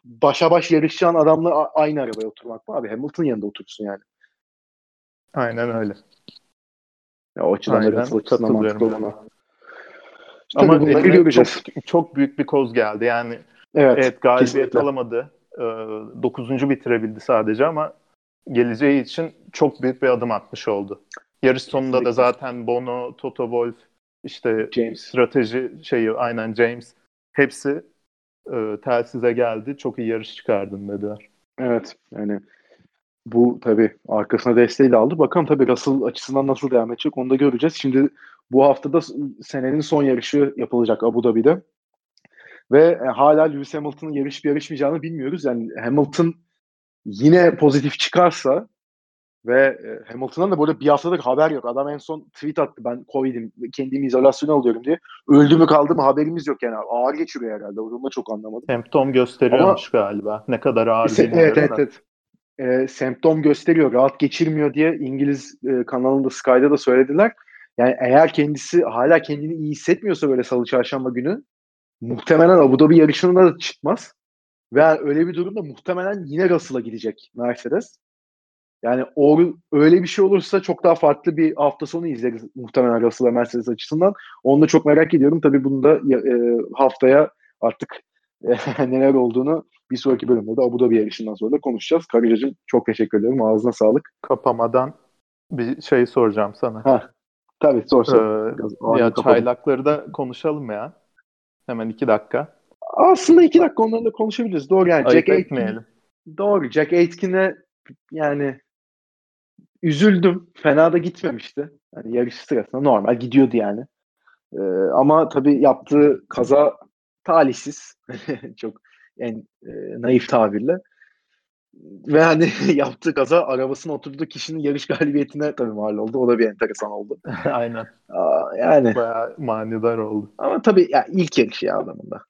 başa baş yarışacağın adamla aynı arabaya oturmak mı abi? Hamilton yanında otursun yani. Aynen öyle. Ya o açıdan Aynen, Russell açısından mantıklı olana. Ama eline çok, çok büyük bir koz geldi. Yani evet, evet galibiyet kesinlikle. alamadı. Ee, dokuzuncu bitirebildi sadece ama geleceği için çok büyük bir adım atmış oldu. Yarış sonunda kesinlikle. da zaten Bono, Toto Wolff, işte James. strateji şeyi aynen James hepsi e, telsize geldi. Çok iyi yarış çıkardın dediler. Evet yani bu tabii arkasına desteğiyle aldı. Bakalım tabii Russell açısından nasıl devam edecek onu da göreceğiz. Şimdi bu haftada senenin son yarışı yapılacak Abu Dhabi'de. Ve e, hala Lewis Hamilton'ın yarış bir yarışmayacağını bilmiyoruz. Yani Hamilton yine pozitif çıkarsa ve e, Hamilton'dan da burada bir haftadır haber yok. Adam en son tweet attı ben Covid'im, kendimi izolasyona alıyorum diye. Öldü mü kaldı mı haberimiz yok yani. Ağır geçiriyor herhalde. Onu da çok anlamadım. Semptom gösteriyormuş Ama, galiba. Ne kadar ağır se- Evet evet, evet. E, semptom gösteriyor. Rahat geçirmiyor diye İngiliz e, kanalında Sky'da da söylediler. Yani eğer kendisi hala kendini iyi hissetmiyorsa böyle salı çarşamba günü muhtemelen Abu Dhabi yarışına da çıkmaz. Ve öyle bir durumda muhtemelen yine Russell'a gidecek Mercedes. Yani o öyle bir şey olursa çok daha farklı bir hafta sonu izleriz muhtemelen Russell ve Mercedes açısından. Onu da çok merak ediyorum. Tabii bunu da e, haftaya artık e, neler olduğunu bir sonraki bölümde de Abu Dhabi yarışından sonra da konuşacağız. Karıcacığım çok teşekkür ederim. Ağzına sağlık. Kapamadan bir şey soracağım sana. Ha, tabii sorsun. Ee, ya çaylakları da konuşalım ya. Hemen iki dakika. Aslında iki dakika onlarla konuşabiliriz. Doğru yani. Ayıp Jack etmeyelim. Aitken, doğru. Jack Aitken'e yani üzüldüm. Fena da gitmemişti. Yani yarış sırasında normal gidiyordu yani. Ee, ama tabii yaptığı kaza talihsiz. Çok en e, naif tabirle. Ve hani yaptığı kaza arabasına oturduğu kişinin yarış galibiyetine tabii mal oldu. O da bir enteresan oldu. Aynen. Aa, yani. Bayağı manidar oldu. Ama tabii ya ilk yarış ya adamında.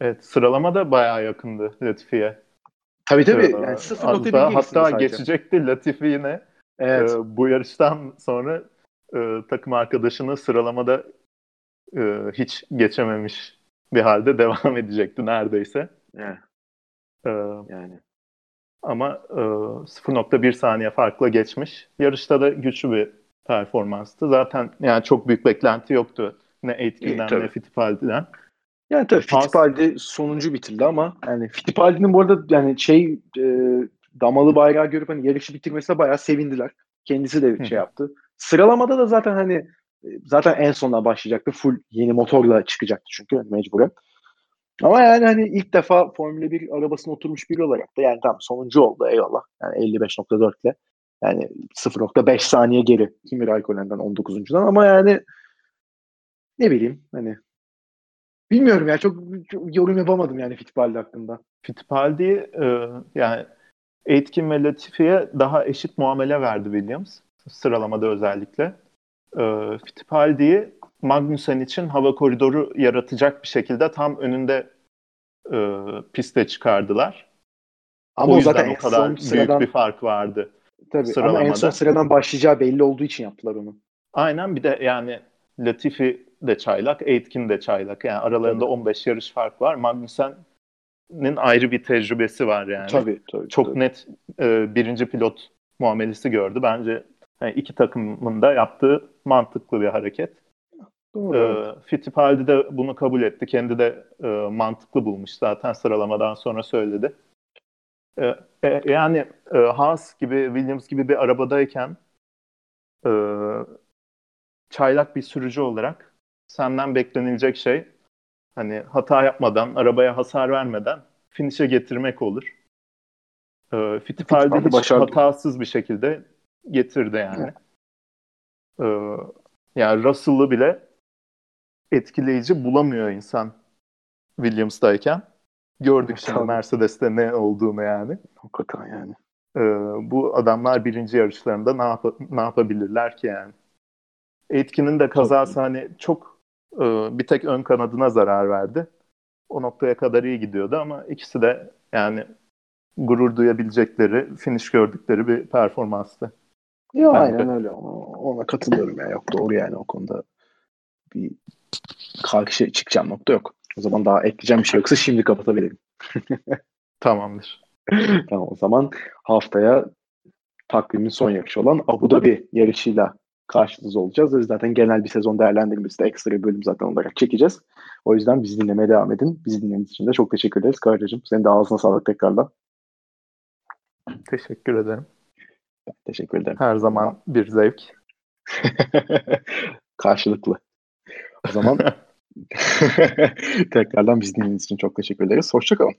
Evet sıralama da bayağı yakındı Latifi'ye. Tabii tabii. Ee, yani hatta, hatta geçecekti Latifi yine. Evet. Ee, bu yarıştan sonra e, takım arkadaşını sıralamada e, hiç geçememiş bir halde devam edecekti neredeyse. Evet. Ee, yani. Ama e, 0.1 saniye farkla geçmiş. Yarışta da güçlü bir performanstı. Zaten yani çok büyük beklenti yoktu. Ne Aitken'den ne Fittipaldi'den. Yani tabii Fittipaldi sonuncu bitirdi ama yani Fittipaldi'nin bu arada yani şey e, damalı bayrağı görüp hani yarışı bitirmesine bayağı sevindiler. Kendisi de şey yaptı. Sıralamada da zaten hani e, zaten en sonuna başlayacaktı. Full yeni motorla çıkacaktı çünkü mecburen. Ama yani hani ilk defa Formula 1 arabasına oturmuş biri olarak da yani tam sonuncu oldu eyvallah. Yani 55.4 ile. Yani 0.5 saniye geri Kimi Raikkonen'den 19.dan ama yani ne bileyim hani bilmiyorum ya çok, çok yorum yapamadım yani Fittipaldi hakkında. Fittipaldi e, yani Aitken ve Latifi'ye daha eşit muamele verdi Williams sıralamada özellikle. E, Fittipaldi'yi Magnussen için hava koridoru yaratacak bir şekilde tam önünde e, piste çıkardılar. Ama o, o zaten o kadar büyük sıradan, bir fark vardı. Tabii sıralamada. ama en son sıradan başlayacağı belli olduğu için yaptılar onu. Aynen bir de yani Latifi de çaylak, Aitken de çaylak. Yani aralarında tabii. 15 yarış fark var. Magnussen'in ayrı bir tecrübesi var yani. Tabii tabii. Çok tabii. net e, birinci pilot muamelesi gördü. Bence yani iki takımın da yaptığı mantıklı bir hareket. Doğru. E, Fittipaldi de bunu kabul etti. Kendi de e, mantıklı bulmuş zaten sıralamadan sonra söyledi. E, e, yani e, Haas gibi, Williams gibi bir arabadayken e, çaylak bir sürücü olarak senden beklenilecek şey hani hata yapmadan, arabaya hasar vermeden finish'e getirmek olur. E, Fittipaldi hiç başardı. hatasız bir şekilde getirdi yani. E, yani Russell'ı bile etkileyici bulamıyor insan Williams'dayken. Gördük şimdi Mercedes'te ne olduğunu yani. Hakikaten yani. Ee, bu adamlar birinci yarışlarında ne, yap ne yapabilirler ki yani? Etkinin de kazası hani çok bir tek ön kanadına zarar verdi. O noktaya kadar iyi gidiyordu ama ikisi de yani gurur duyabilecekleri, finish gördükleri bir performanstı. Ben aynen öyle. Ona katılıyorum ya. Yok doğru yani o konuda bir karşı çıkacağım nokta yok. O zaman daha ekleyeceğim bir şey yoksa şimdi kapatabilirim. Tamamdır. tamam o zaman haftaya takvimin son yarışı olan Abu Dhabi yarışıyla karşınızda olacağız. Ve zaten genel bir sezon değerlendirmesi de ekstra bir bölüm zaten olarak çekeceğiz. O yüzden bizi dinlemeye devam edin. Bizi dinlediğiniz için de çok teşekkür ederiz. Karacığım senin de ağzına sağlık tekrardan. Teşekkür ederim. Ben teşekkür ederim. Her zaman bir zevk. Karşılıklı. O zaman tekrardan bizi dinlediğiniz için çok teşekkür ederiz. Hoşçakalın.